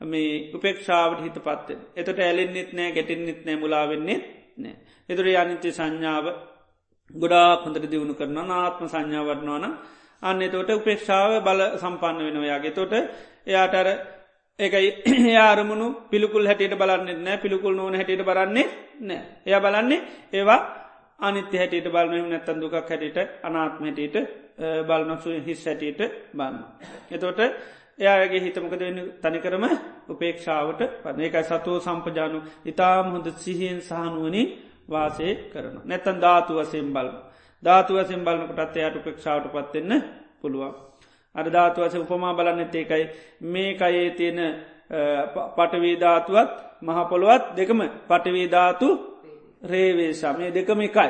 මේ උපේක්ෂාවට හිත පත්වෙන්. එතට ඇලෙන්න්නෙත් නෑ ගැටෙන්න්නෙත් නෑ මුලාවෙන්නේ නෑ. එතුර යනිත්‍ය සංඥාව ගොඩා කොඳට දියුණු කරන ආත්ම සංඥාවටනවන අන්න තෝට උපේක්ෂාව බල සම්පන්න වෙනවයාගේ තොට එයාටර ඒකයි [clears throat] යාරමුණු පිළිකුල් හැටියට බලන්න නෑ පිළිකුල් නොවන හැටියට බලන්නේ නෑ එය බලන්නේ ඒවා අනිත්‍ය හැටියට බලනම නැත්තන් දුකක් හැටියට අනාත්මටට බලනොසු හිස් හැටියට බන්න. එතෝට එයාගේ හිතමකද වෙන්න තනිකරම උපේක්ෂාවට පන ඒකයි සතුව සම්පජානු ඉතාම හොඳ සිහියෙන් සහනුවනින් වාසය කරන. නැත්තන් ධාතු වසයෙන් බලම. ධාතු වසෙන් බලනකොටත් එයට උපේක්ෂාවට පත්වෙන්න පුළුවන්. අර ධාතු වස උපමා බලන්න ඒකයි මේ කයේ තියෙන පටවීධාතුවත් මහපොළුවත් දෙකම පටවීධාතු රේවේ සමය දෙකම එකයි.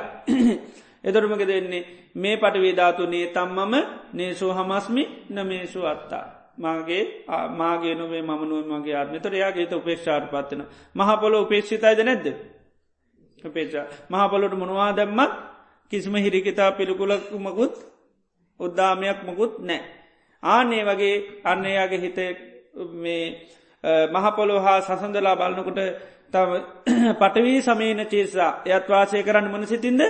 [clears throat] එදොරමක දෙන්නේ මේ පටවේධාතුනේ තම්මම නේසෝ හමස්මි නමේසු අත්තා. මගේ මාගේ නොවේ මනුව මගේ ආත්මතර යාගේත උපේක්ෂාට පත්වන. මහපොල උපේක්ෂිතයිද නැද්ද. උපේචා මහපොලොට මොනවා දැම්මත් කිසිම හිරිකිතා පිළිකුලක්මකුත් උද්දාමයක් මකුත් නෑ. ආනේ වගේ අන්නයාගේ හිත මේ මහපොලො හා සසඳලා බලන්නකොට තම [clears throat] පටවී සමීන චේසා එයත් වාසය කරන්න මන සිතින්ද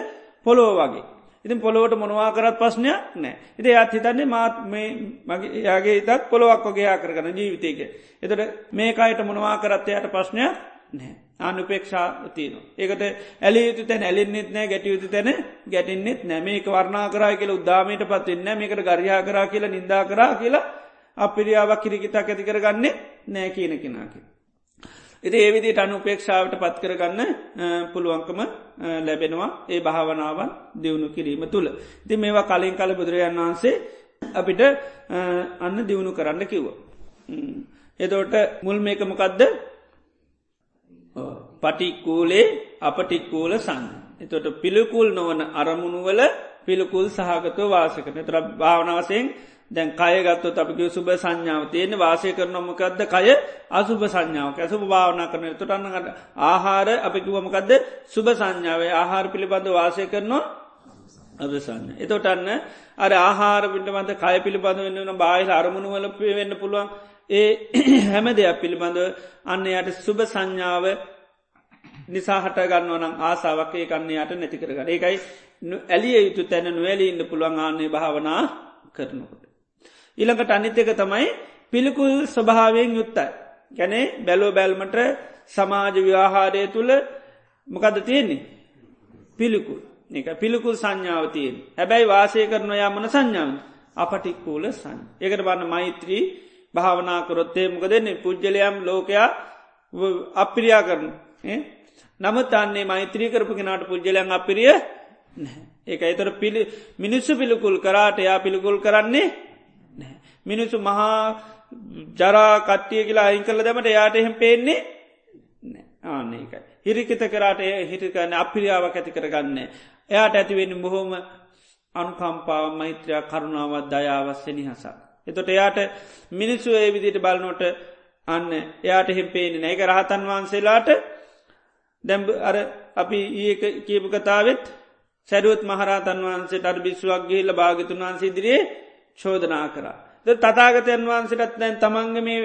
පොලෝ වගේ. ඉතින් පොළොවට මොනවා කරත් ප්‍රශ්නයක් නෑ. ඉති අත් හිතන්නේ මාත් මගේ යාගේ ඉතත් පොළොවක් වගේ කරගන ජීවිතයක. එතට මේකායට මොනවා කරත් එයට ප්‍රශ්නයක් නෑ. අනුපේක්ෂා තියනවා. ඒකට ඇලි යුතු තැන ඇලින්නෙත් නෑ ගැට යුතු තැන ගැටින්නෙත් නෑ මේක වර්ණා කරා කියලා උද්දාමයට පත්වෙන්න මේකට ගරියා කරා කියලා නින්දා කරා කියලා අපිරියාවක් කිරිකිතක් ඇති කරගන්නේ නෑ කියන කෙනාකි. ඉති ඒවිදිට අනුපේක්ෂාවට පත් කරගන්න පුළුවන්කම ලැබෙනවා ඒ භාවනාවන් දියුණු කිරීම තුළ. ති මේවා කලින් කල බුදුරජන් වහන්සේ අපිට අන්න දියුණු කරන්න කිව්ව. එදෝට මුල් මේකමකදද පටික්කූලේ අපටික්කූල සන්න. එතොට පිළිකුල් නොවන අරමුණුවල පිළිකුල් සහගතව වාසකන තර භාවනාවසයෙන් දැන් කයගත්තු අපික සුභ සංඥාව. තියෙන වාසය කරනොමකක්ද කය? අසුභ සංඥාවක. ඇසුභ භාවනා කරන තුටන්නකට ආහාර අපිකිවමකක්ද සුභ සංඥාවේ. ආහාර පිළිබඳ වාසය කරනවා අදසන්න. එතොටන්න අර ආහාර පිටබඳ කය පිළිබඳ වෙන්නන බාහිල අරමුණුවල වෙන්න පුළුවන්. ඒ [clears throat] හැම දෙයක් පිළිබඳ අන්න යට සුභ සංඥාව නිසා හට ගන්නවනම් ආසාාවක්කේ කන්නේ යට නැති කරගන්න. ඒකයි ඇලිය යුතු තැන නොවැලි ඉන්න පුළුවන් ආන්නේ භාවනා කරනකොට. ඉළඟට අනිත්‍යක තමයි පිළිකුල් ස්වභාවයෙන් යුත්තයි. ගැනේ බැලෝ බැල්මට සමාජ ව්‍යහාරය තුළ මොකද තියෙන්නේ. පිළිකුල්. එක පිළිකුල් සංඥාව තියෙන් හැබැයි වාසය කරන යාමන සංඥාව අපටික්කූල සං. ඒකට බන්න මෛත්‍රී භාවනාකරොත්තේ මොක දෙන්නේ පුද්ගලයම් ලෝකයා අපිරියා කරන. නමුත් අන්නේ මෛත්‍රී කරපු කෙනට පුද්ගලයන් අපිරිය ඒක එතර පිළි මිනිස්සු පිළිකුල් කරාට එයා පිළිකුල් කරන්නේ මිනිස්සු මහා ජරා කට්ටිය කියලා අයින් කල දැමට යාට එහෙම පේන්නේ ආන්නේකයි. හිරිකිත කරාට හිටිකන්න අපිරියාවක් ඇති කරගන්න. එයාට ඇතිවෙන්න බොහොම අනුකම්පාව මෛත්‍රයක් කරුණාවත් දයාවස්ස නිහසා. එතොට එයාට මිනිස්සු ඒ විදිට බලනොට අන්න එයාට එහෙම පේනෙ ඒක රහතන් වහන්සේලාට දැම්බ අර අපි ඒක කියපු කතාවත් සැරුවත් මහරතන් වහන්සේ අර බිස්ුවක් ගිහිල්ල භාගතුන් වහන්සේ දිරියේ චෝදනා කරා. තතාගතයන් වහන්සටත් දැන් තමන්ග මේ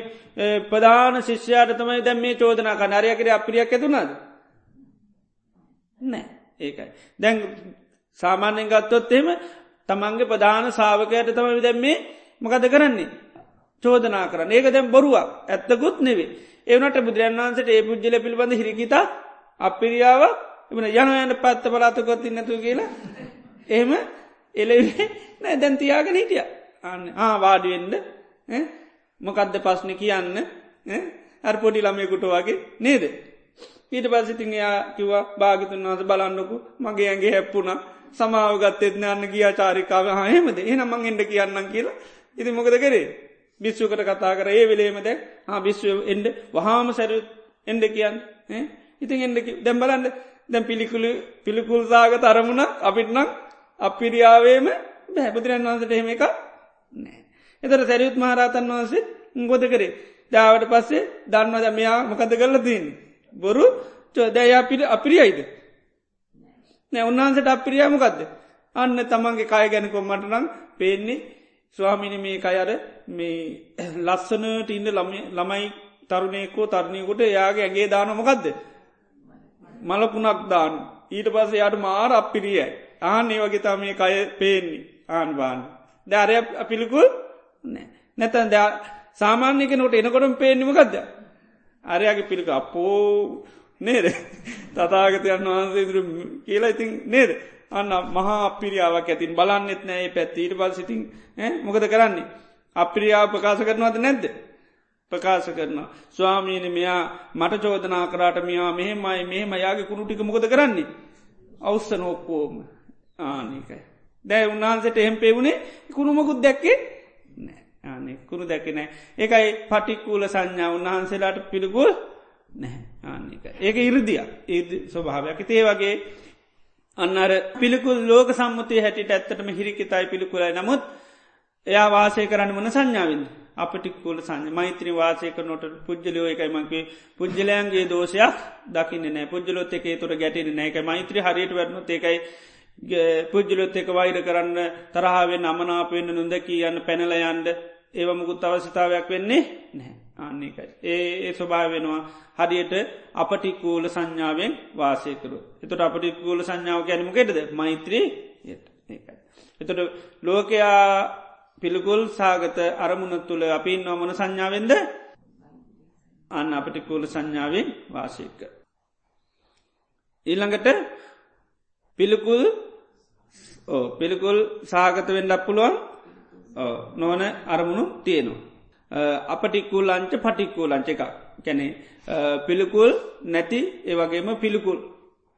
ප්‍රධාන ශිෂ්‍යයාට තමයි දැම් මේ චෝදනා කනරයකර අපිරියක් ඇතුනාද නෑ. ඒකයි. දැන් සාමාන්‍යෙන් ගත්තොත් එහෙම තමන්ගේ ප්‍රධාන සාාවකයට තමයි දැම්මේ මකද කරන්නේ? චෝදනා කරන්න. ඒක දැම් බොරුවක්. ඇත්තකුත් නෙවේ ඒවනට බුදුරන් වන්සට ඒ පුද්ජල පිළිබඳ හිරිකිත අපිරියාව එමන යන යන පත්ත පලාතකොත්ති නැතු කියලා එහෙම එලෙවේ නෑ. දැන්තියාගෙන හිටිය. අන්න ආවාඩිවෙන්ඩ මොකක්ද පස්්න කියන්න? අර පොඩි ළමයකුට වගේ නේද? ඊට පසිතින් එයා කිවා භාගිතුන් වහස බලන්නකු. මගේ ඇගේ හැප්පුුණ. සමාව ගත්තෙත් යන්න ගියා චාරිකාව. හහෙමද එනමං එඩ කියන්නම් කියලා. ඉති මොකද කරේ? බිස්සුකට කතා කර. ඒ වෙලේමද හා බිස්ව එන්ඩ වහාම සැරු එන්ඩ කියන්න. ඉතින් එඩ දැම් බලන්න. දැම් පිළිකුළු පිළිකුල්සාග තරමුණ අපිටනම් අපිරියාවේම බැහැපතිරන් වන්සට එහෙම එක නෑ එතර සැරියුත් මහරතන් වහන්සේ ගොද කරේ? දාවට පස්සේ දන්නවද මෙයා මොකද කරල දීන් බොරු. චෝදයා පිට අපිරියයිද? නෑ උන්වහන්සට අපිරියාමකක්ද අන්න තමන්ගේ කාය ගැන කොම්මටනම් පේන්නේ? ස්වාමිනි මේ කයර මේ ලස්සනට ඉන්න ළමයි තරුණයකෝ තරණයකුට එයාගේ ඇගේ දානොමකක්ද මලකුණක් දාන ඊට පස්ස යාට මාර අපිරියයි. ආන ඒ වගේ තම මේ කය පේන්නේ. ආන්වාන්න ධාරය අපිලිකුල් නෑ. නැතන් ද සාමාන්‍යක නොට එනකොටම පේෙන්නිමකක්ද අරයාගේ පිළික අපෝ නේද? තතාගතයන් වහන්සේ දුර කියලා ඉතින් නේද? අන්න මහා අපිරියාවක් ඇතින් බලන්නෙත් නෑ පැත්තීට පල් සිතින් මොකද කරන්නේ? අපිරියාව ප්‍රකාශ කරනවද නැද්ද? ප්‍රකාශ කරන ස්වාමීන මෙයා මට චෝදනා කරාට මෙයා මෙහෙමයි මෙහෙම. යාගේ කුණුටික මොකද කරන්නේ? අවස්ස නෝක්කෝම ආනකයි දැයි උන්වහන්සට එහෙම පෙවුණේ කුණුමකුත් දැක්කේ ආනෙ කුණු දැකනෑ ඒකයි පටික්කූල සංඥා උන්වහන්සේලාට පිළිගුල් නැහැ. ආනික ඒක ඉරදිය ඒ ස්වභාවයක්. තේ වගේ අන්නර පිළිකුල් ලෝක සම්මතය හැටිට ඇත්තටම හිරිකිතයි පිළිකුලයි. නමුත් එයා වාසය කරන්න වන සංඥාවෙන් අපටික්කුල සංඥ. මෛත්‍රී වාසයක නොට පුද්ජලයෝ එකයිමගේ පුද්ජලයන්ගේ දෝෂයක් දකින්න නෑ පුද්ජලොත් එකේ තුර ගැටෙන නෑක මෛත්‍රී හරියට වරනු ඒකයි පුද්ජලොත් එක වෛර කරන්න තරහාාවෙන් අමනාපෙන්න්න නොදකී යන්න පැනලයන්ඩ ඒවමුකුත් අවශ්‍යතාවයක් වෙන්නේ නැහැ ආන්නේකයි. ඒ ඒ ස්වභාව වෙනවා හරියට අපටිකූල සංඥාවෙන් වාසයකරු. එතට අපටිකූල සංඥාව ගැනීමකෙටද මෛත්‍රී ඒකයි. එතට ලෝකයා පිළිකුල් සාගත අරමුණ තුළ අපි නොමන සංඥාවෙන්ද අන්න අපටිකූල සංඥාවෙන් වාසයක. ඊළඟට පිළිකුල් පිළිකුල් සාගත වෙන්ඩක් පුළුවන්. නොවන අරමුණු තියෙනවා. අපටිකුල් අංච පටික්කූල් අංච එක කැනෙ පිළිකුල් නැති ඒවගේම පිළිකුල්.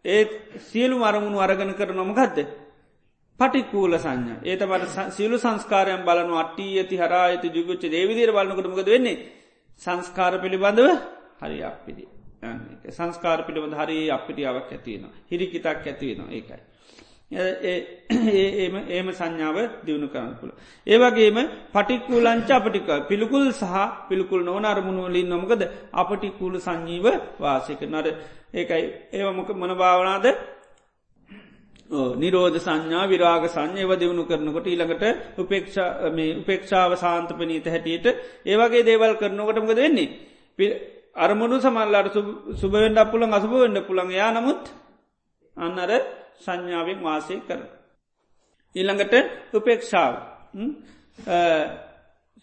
ඒත් සියලු අරමුණු අරගන කර නොමකක්ද පටික්කූල සංඥ. ඒතමට සියලු සංස්කාරයන් බලන අට්ටී ඇති හරා ඇති ජුගච්ච දේවිදිර බලන්නකටමකද වෙන්නේ? සංස්කාර පිළිබඳව හරි අපිදි සංස්කාර පිළිබඳ හරි අපිටියාවක් ඇතිවෙන හිරිකිතක් ඇතිවෙනවා ඒකයි. ඒම ඒම සංඥාව දියුණු කරන්න පුළ. ඒවගේම පටික්කුලංච අපටික පිළිකුල් සහ පිළිකුල් නොවන අරමුණුවලින් නොමකද අපටිකුල සංජීව වාසයක. නර ඒකයි. ඒවමක මොන භාවනාද? නිරෝධ සංඥා විරාග සංඥයව දියුණු කරනකොට ඊළඟට උපේක්ෂාව සාන්තපනීත හැටියට ඒවගේ දේවල් කරනකොටමකද වෙන්නේ. අරමුණු සමල්ලාට සුභවෙන්ඩ පුළන් අසුභවෙන්ඩ පුළන් යා නමුත් අන්නර සංඥාවෙන් වාසය කර. ඊළඟට උපේක්ෂාව.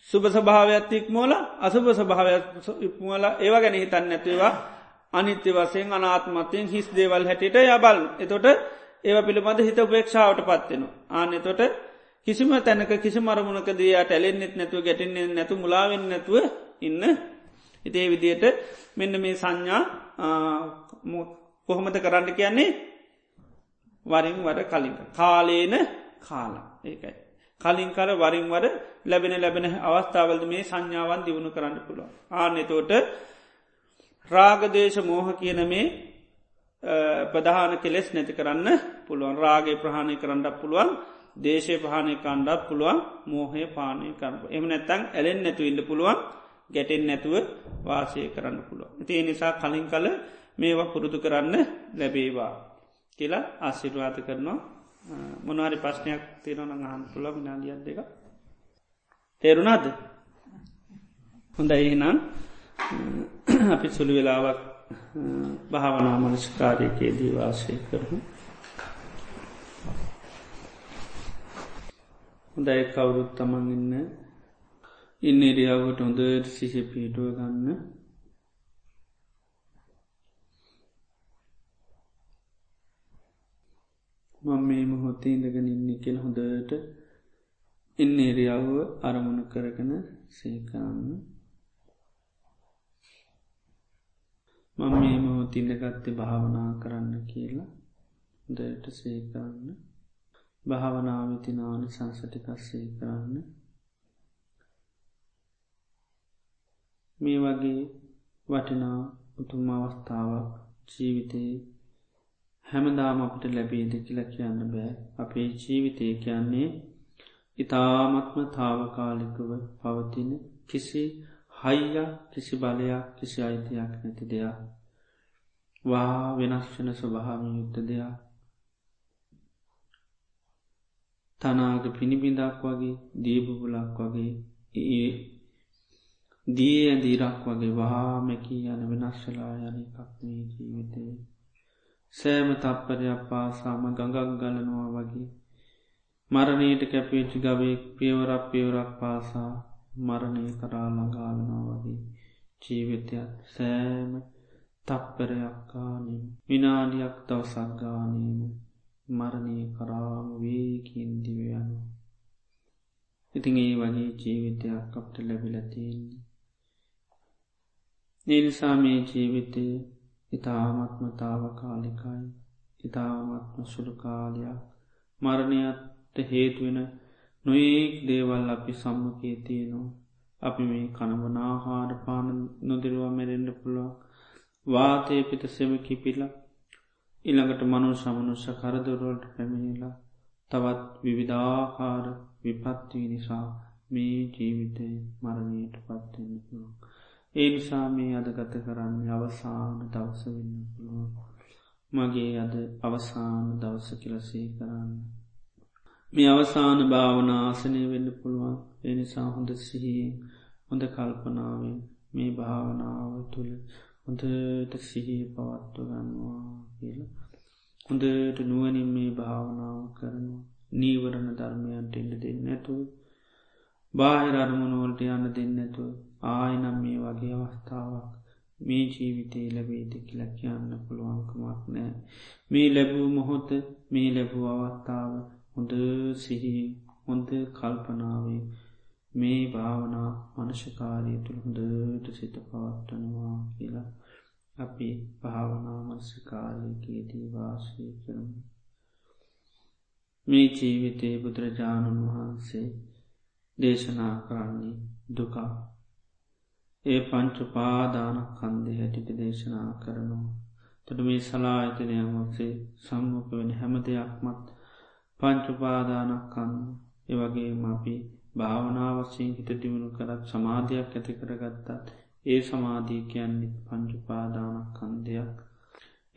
සුභ සභාවයක් මෝල අසුභ සභාවයක් ඉක්මෝල ඒව ගැන හිතන්න නැතිවා අනිත්‍ය වසයෙන් අනාත්මතයෙන් හිස් දේවල් හැටියට යබල්. එතොට ඒව පිළිබඳ හිත උපේක්ෂාවට පත්වෙන. ආනෙතොට කිසිම තැනක කිසි මරමුණක දයාට ඇලෙන්න්නෙත් නැතුව ගැටෙන්නේ නැතු මුලාවෙන් නැතුව ඉන්න. ඉතේ විදියට මෙන්න මේ සංඥා කොහොමද කරන්න කියන්නේ? වරින් වර කලින් කාලේන කාලා. ඒකයි. කලින් කර වරින් වර ලැබෙන ලැබෙන අවස්ථාවලද මේ සංඥාවන් දියුණු කරන්න පුළුව. ආනෙතෝට රාගදේශ මෝහ කියන මේ ප්‍රධාන කෙලෙස් නැති කරන්න පුළුවන්. රාගේ ප්‍රහණය කරන්නක් පුළුවන්. දේශය පහනය කණ්ඩත් පුළුවන්. මෝහය පානය කරන්න එම නැත්තං ඇලෙන් නැතු ඉන්න පුළුවන්. ගැටෙන් නැතුව වාසය කරන්න පුළුව. තිය නිසා කලින් කල මේවා පුරුදු කරන්න ලැබේවා. කියලා ආශිර්වාත කරනවා. මොනවාරි ප්‍රශ්නයක් තියෙනවන අහන් පුළ විනාඩියත් දෙක තේරුණාද? හොඳ එහෙනම් අපි සුළු වෙලාවක් භාවනා මනස්කාරයකේදී වාසය කරමු. හොඳයි කවුරුත් තමන් ඉන්න ඉන්න එරියාවට හොඳට සිහ පිටුව ගන්න. මං මේ මොහොත්තේ ඉඳගෙන ඉන්න කෙන හොඳට ඉන්න එරියාව අරමුණ කරගෙන සේකරන්න මං මේ මොහොත් ඉඳගත්තේ භාවනා කරන්න කියලා දට සේකරන්න භාවනාවිතිනාන සංසටිකස්සේ කරන්න. මේ වගේ වටිනා උතුම් අවස්ථාවක් ජීවිතයේ හැමදාම අපට ලැබේද කියලා කියන්න බෑ. අපේ ජීවිතය කියන්නේ ඉතාමත්ම තාවකාලිකව පවතින කිසි හයිය කිසි බලයක් කිසි අයිතියක් නැති දෙයක්. වා වෙනස්වන ස්වභාම යුත්ත දෙයක්. තනාග පිණිබිඳක් වගේ දීබුබුලක් වගේ ඒ දී ඇදීරක් වගේ වහාමැකී යන වෙනශ්ශලා යන එකක් මේ ජීවිතේ. සෑම තප්පරයක් පාසාම ගඟක් ගලනවා වගේ. මරණයට කැපේච්චි ගවෙක් පියවරක් පියවරක් පාසා මරණය කරා ළඟාවෙනවා වගේ. ජීවිතයක් සෑම තප්පරයක්කානීම විනාඩියක් දවසක්ගානීම මරණය කරාම වේකින් දිවයනු ඉතින් ඒ වගේ ජීවිතයක් අපට ලැබිලතියන්නේ නිනිසා මේ ජීවිතය ඉතාමත්මතාව කාලිකයි ඉතාමත්ම සුළු කාලයක් මරණයත් හේතුවෙන නොඒක් දේවල් අපි සම්මකයේ තියනවා. අපි මේ කනවනාහාර පාන නොදිරුවා මැරෙන්ඩ පුළුවන්. වාතය පිත සෙම කිපිලා ඉළඟට මනු සමනුස්ස කරදරවලට පැමිණිලා තවත් විවිධාකාර විපත්වී නිසා මේ ජීවිතය මරණයට පත්වෙන්න පුළුවන්. ඒ නිසා මේ අද ගත කරන්න අවසාන දවස වෙන්න පුළුවන්. මගේ අද අවසාන දවස කියලසේ කරන්න. මේ අවසාන භාවනාසනය වෙන්න පුළුවන්. එනිසා හොඳ සිහියෙන් හොඳ කල්පනාවෙන් මේ භාවනාව තුළ හොඳට සිහිය පවත්ව ගන්නවා කියල. හොඳට නුවනින් මේ භාවනාව කරනවා. නීවරණ ධර්මයන්ට එන්න දෙන්න ඇතුව බාහිර අරමුණුවලට යන්න දෙන්න ඇතුව ආයනම් මේ වගේ අවස්ථාවක් මේ ජීවිතේ ලැබේද කියලා කියන්න පුළුවන්කමක් නෑ මේ ලැබූ මොහොත මේ ලැබූ අවස්ථාව හොඳ සිහි හොඳ කල්පනාවේ මේ භාවනා මනශකාරය තුළ හොඳට සිත පවත්වනවා කියලා අපි භාවනා මනසකාරයකේදී වාසය කරමු. මේ ජීවිතයේ බුදුරජාණන් වහන්සේ දේශනා කරන්නේ දුකා ඒ පංචුපාදානක් කන්දේ හැටිට දේශනා කරනවා. තොට මේ සලා අතනයමක්සේ සම්මුඛ වෙන හැම දෙයක්මත් පංචුපාදානක් කන්න ඒවගේ අපි භාවනාවස්සයෙන් හිත දියුණු කරත් සමාධයක් ඇති කරගත්තත් ඒ සමාධී කියන්නේ පංචුපාදානක් කන්දයක්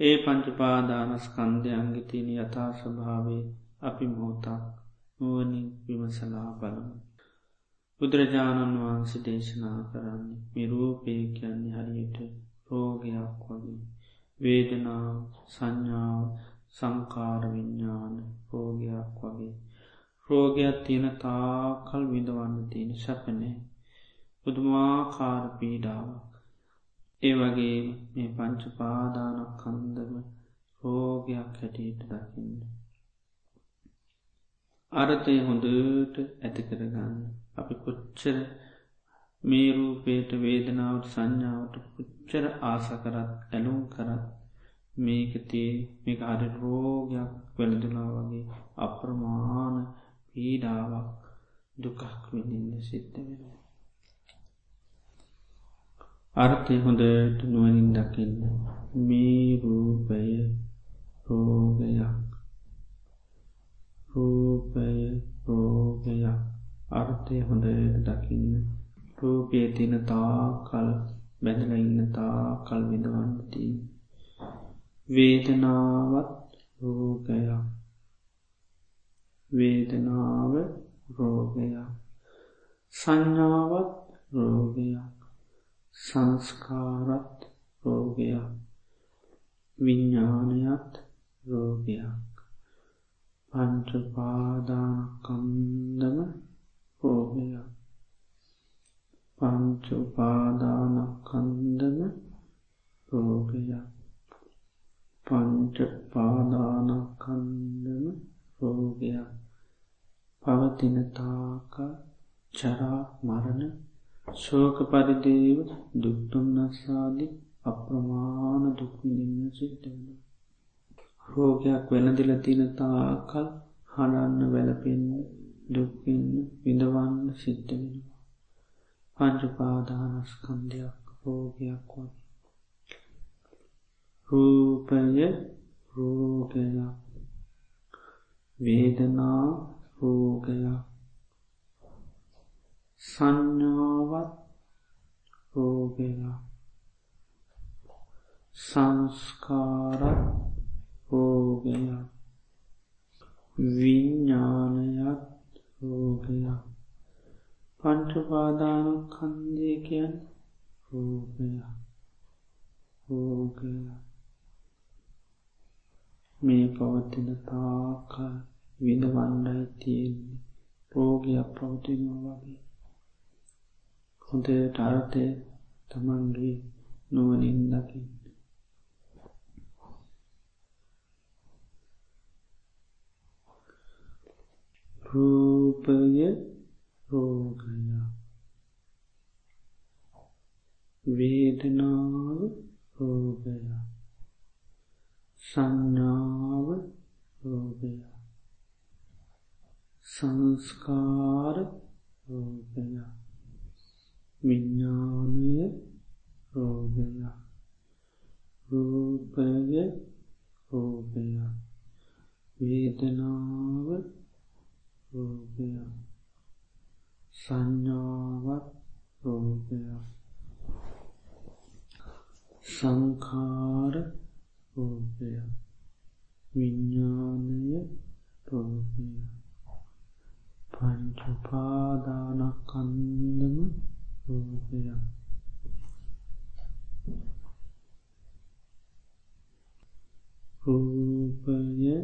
ඒ පංචුපාදානස් කන්දයන්ගේ තියෙන යථා ස්වභාවේ අපි මොහොතක් නුවනින් විමසලා බලමු. බුදුරජාණන් වහන්සේ දේශනා කරන්නේ මිරූපය කියන්නේ හරියට රෝගයක් වගේ. වේදනාව සංඥාව සංකාරවිඤ්ඥාන රෝගයක් වගේ. රෝගයක් තියෙන තාකල් විඳවන්න තියෙන සැපනේ බුදුමාකාර පීඩාවක්. ඒ වගේ මේ පංච පාදානක් කන්දම රෝගයක් හැටියට දකින්න. අරතය හොඳට ඇති කරගන්න. අපි කොච්චර මේ රූපයට වේදනාවට සංඥාවට පුච්චර ආස කරත් ඇලුම් කරත් මේකතේ මේක අඩ රෝගයක් වෙළඳලා වගේ අප්‍රමාණ පීඩාවක් දුකක් විඳින්න සිද්ධ වෙනවා. අර්ථය හොඳට නුවනින් දකින්න. මේ රූපය රෝගයක්. රූපය රෝගයක්. අර්ථය හොඳට දකින්න. රූපය තින තා කල් බැඳල ඉන්න තා කල් විදවන්නති වේදනාවත් රෝගයක්. වේදනාව රෝගයක්. සංඥාවත් රෝගයක්. සංස්කාරත් රෝගයක්. විඤ්ඥානයත් රෝගයක්. පංචපාදානකන්දම රෝගයක් පංචපාදානකන්දම රෝගයක් පංචපාදානකන්දම රෝගයක් පවතිනතාක චරා මරණ ශෝක පරිදේව දුක්තුන්නස්සාදි අප්‍රමාණ දුක්විඳන්න සිද්ධවෙන. රෝගයක් වෙනදිල තිනතාකල් හඩන්න වැලපෙන්න්න දුක්කින්න විඳවන්න සිද්ධවෙනවා. පංචපාදානස්කන්ධයක් රෝගයක් වගේ. රූපය රෝගයක් වේදනා රෝගයක් සංඥාවත් රෝගයක් සංස්කාරත් රෝගයක් විඤ්ඥානයක් රෝගයක් පංචපාදාන කන්දයකයන් රෝගයක් රෝගයක් මේ පවතින තාක විඳවන්නයි තියෙන්නේ. රෝගයක් පවතිනවා වගේ. හොඳට අර්ථය තමන්ගේ නුවනින් දකින්න. රූපය රෝගය. වේදනාව රෝගය. සංඥාව රෝගය. සංස්කාර රෝගය. විඤ්ඥානය රෝගය. රූපය රෝගය. වේදනාව රෝගය සංඥාවත් රෝගය සංකාර රෝගය විඤ්ඥානය රෝගය පංචපාදානකන්දම රූපයක්. රූපය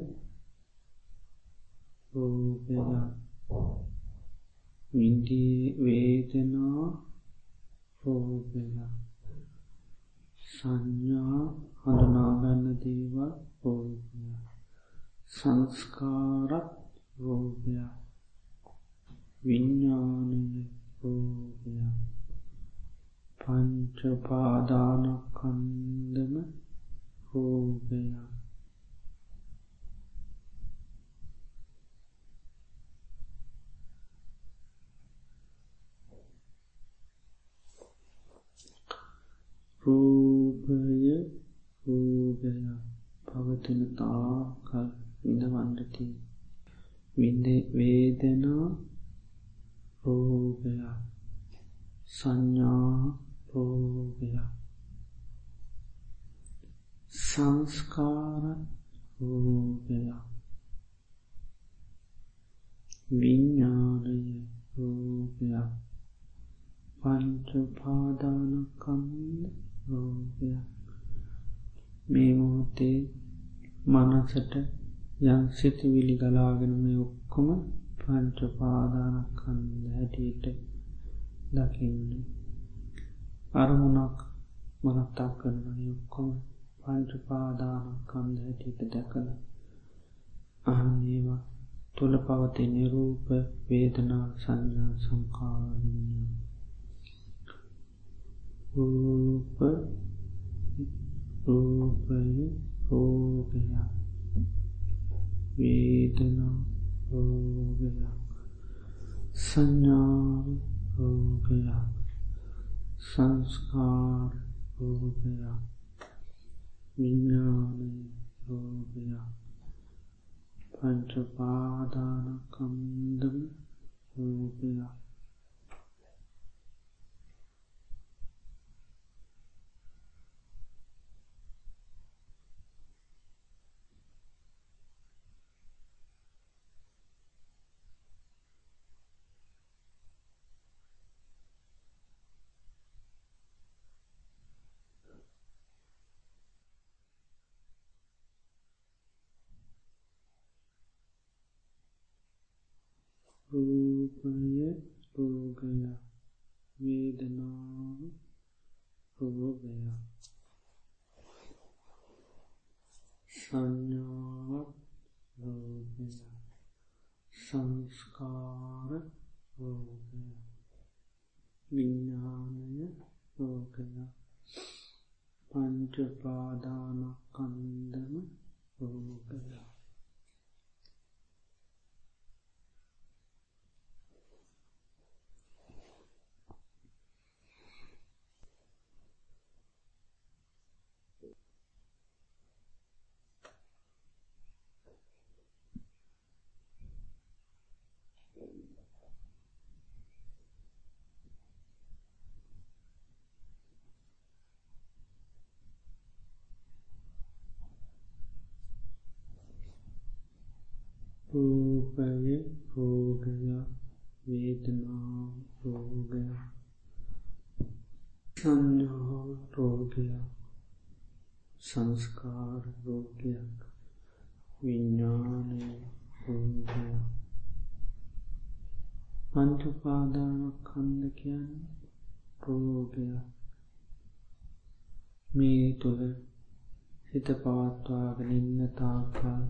රූපයක් වින්දී වේදනා රෝපයක්. සංඥා හඳුනාගන්න දේව රෝපයක්. සංස්කාරත් රෝපයක්. විඤ්ඥානය රෝපයක්. පංචපාදානකන්දම රෝගය රූපය රූගය පවතින තාකල් විඳවන්නති විඳ වේදනා රෝගයක් සංඥා රෝගයක් සංස්කාර රෝගයක් විඤ්ඥානය රෝගයක් පංචපාදානකන්ද රෝගයක් මේ මොහොතේ මනසට යන් සිතිවිලි ගලාගෙන මේ ඔක්කොම පංචපාදානකන්ද හැටියට දකින්න. අරමුණක් මනත්තක් කරන යොක්කොම පංචපාදානකන්ද හැටියට දැකන අහන්නේවා තුළ පවතින රූප වේදනා සංඥා සංකාරන්න රූප රූපය රෝගයක්. වේදනා රෝගයක් සංඥාව රෝගයක් සංස්කාර රෝගයක් විඤ්ඥානය රෝගයක් පංචපාදානකන්දම රෝගයක් රූපය රෝගය වේදනාව රෝගය සංඥාවක් රෝගය සංස්කාර රෝගය විඤ්ඥානය රෝගය පංචපාදානකන්දම රෝගය රූපය රෝගය වේදනා රෝගය සංඥා රෝගය සංස්කාර රෝගයක්. විඤ්ඥානය රෝගය පංචපාදාන කන්ද කියන්න රෝගයක්. මේ තුළ හිත පවත්වාගෙන ඉන්න තාකාල්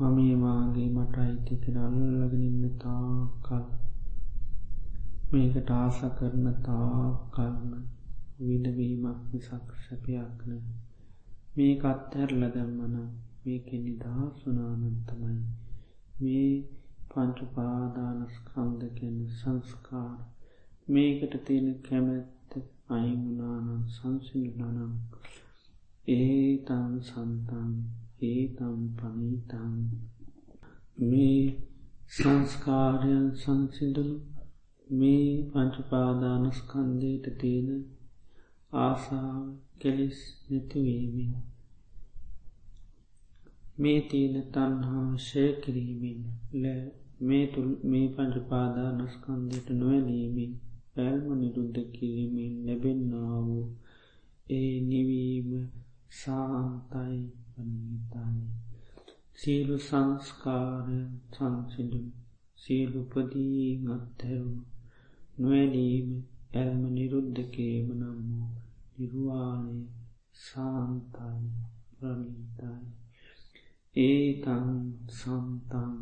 මමේ මාගේ මට අයිති කරල්ලගෙනන්න තා කල් මේකට ආස කරන තා කල්ම විඩවීමක් මිසක් සැපයක්න මේ කත්හැරල දැම්මන මේක නිදා සුනානන්තමයි මේ පංචුපාදානස්කන්ද ගැන සංස්කාර. මේකට තියෙන කැමැත්ත අයිමුණනානම් සංසිල්ලනම් ඒ තන් සන්තන් ඒතම් පනීතන් මේ සංස්කාරයන් සංසිදුළු මේ පංචපාදානස්කන්දයට තියෙන ආසාාව කෙලෙස් නැතිවීමෙන් මේ තියෙන තන්හා ශය කිරීමෙන් ලෑ මේ තුළ මේ පංචපාදානස්කන්දයට නොවැලීමෙන් පැල්ම නිරුද්ධ කිරීමෙන් ලැබෙන්න්නා වූ ඒ නිවීම සාන්තයි පනීතයි සියලු සංස්කාරය සංසිඩු සියලුපදී අත්හැරු නොවැලීම ඇල්ම නිරුද්ධකේම නම්. වූ නිර්වාණය සාන්තයි ප්‍රනීතයි ඒතන් සන්තන්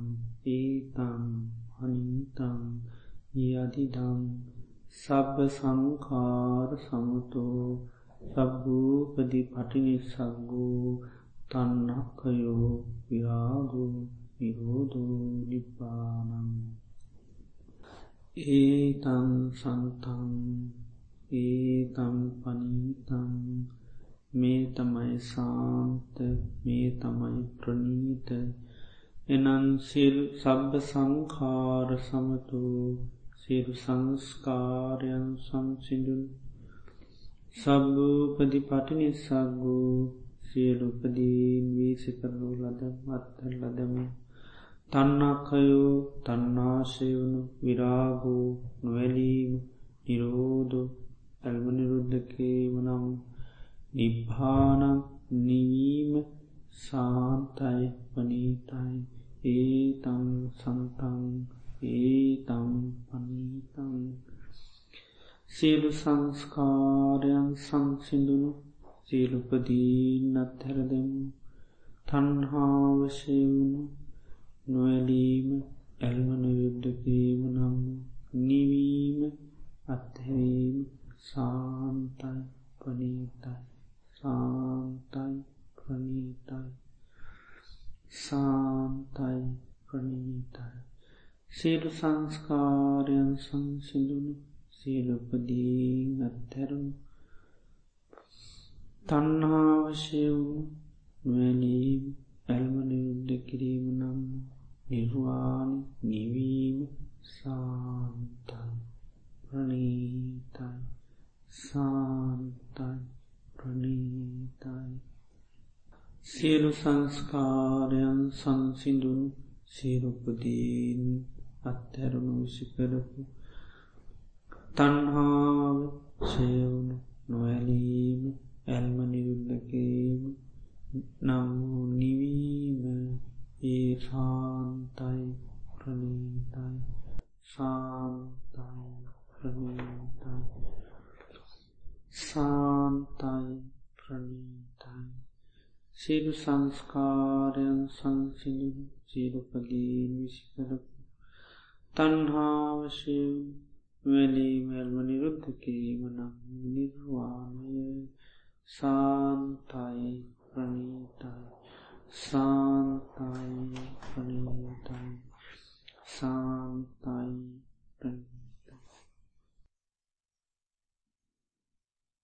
ඒතන් හනිතන් යදිදම් සබ සංකාර සමුතෝ සබ්භූපදි පටිනිසංගෝ තන්නක්කයෝ විරාගෝ නිරෝධෝ නිපානං ඒතන් සන්තන් ඒතම් පනීතන් මේ තමයි සාන්ත මේ තමයි ප්‍රනීත. එනන් සිල් සබ්බ සංකාර සමතු සිරු සංස්කාරයන් සංසිදුන් සබ්භූපදි පටිනිසක්ගූ සියලුපදීන් වීසි කරනු ලද මත්තර ලදම. තන්නක්කයෝ තන්නාශයවුණු විරාගෝ නොවැලීම නිරෝධ ඇල්මනිරුද්ධකේ වනම් නිබ්භානං නිවීම සාන්තයි පනීතයි ඒතං සන්තන් ඒතම් පනීතං. සියලු සංස්කාරයන් සංසිදුණු සියලුපදීන් අත්හැරදමු තන්හාවශයවුණු නොවැලීම ඇල්මන යුද්ධකිරීම නම් නිවීම අත්හැරීම සාන්තයි පනීතයි සාන්තයි ප්‍රනීතයි සාන්තයි ප්‍රනීතයි සියලු සංස්කාරයන් සංසිදුණු සියලුපදී අත්හැරුණු තන්නාවශය වූ වැලීම ඇල්මන යුද්ධ කිරීම නම් නිර්වාණ නිවීම සාන්තයි ප්‍රනීතයි සාන්තයි ප්‍රනීතයි සියලු සංස්කාරයන් සංසිදුන් සිරුපදීන් අත්හැරුණු විසිකරපු තන්හාාව සයවුණු නොවැලීම ඇල්ම නිරුද්ධකීම නම් නිවීම ඒ සාන්තයි ප්‍රනීතයි සාන්තයි ප්‍රනීතයි සාන්තයි ප්‍රනීතයි සියලු සංස්කාරයන් සංසිලු සිරුපදීන් විසිකරපු තන්හාවශය වැලී මැල්ම නිරුද්ධ කිරීම නම් නිර්වාණය සාන්තයි ප්‍රණීතයි සාන්තයි ප්‍රණීතයි සාන්තයි ප්‍රණීතයි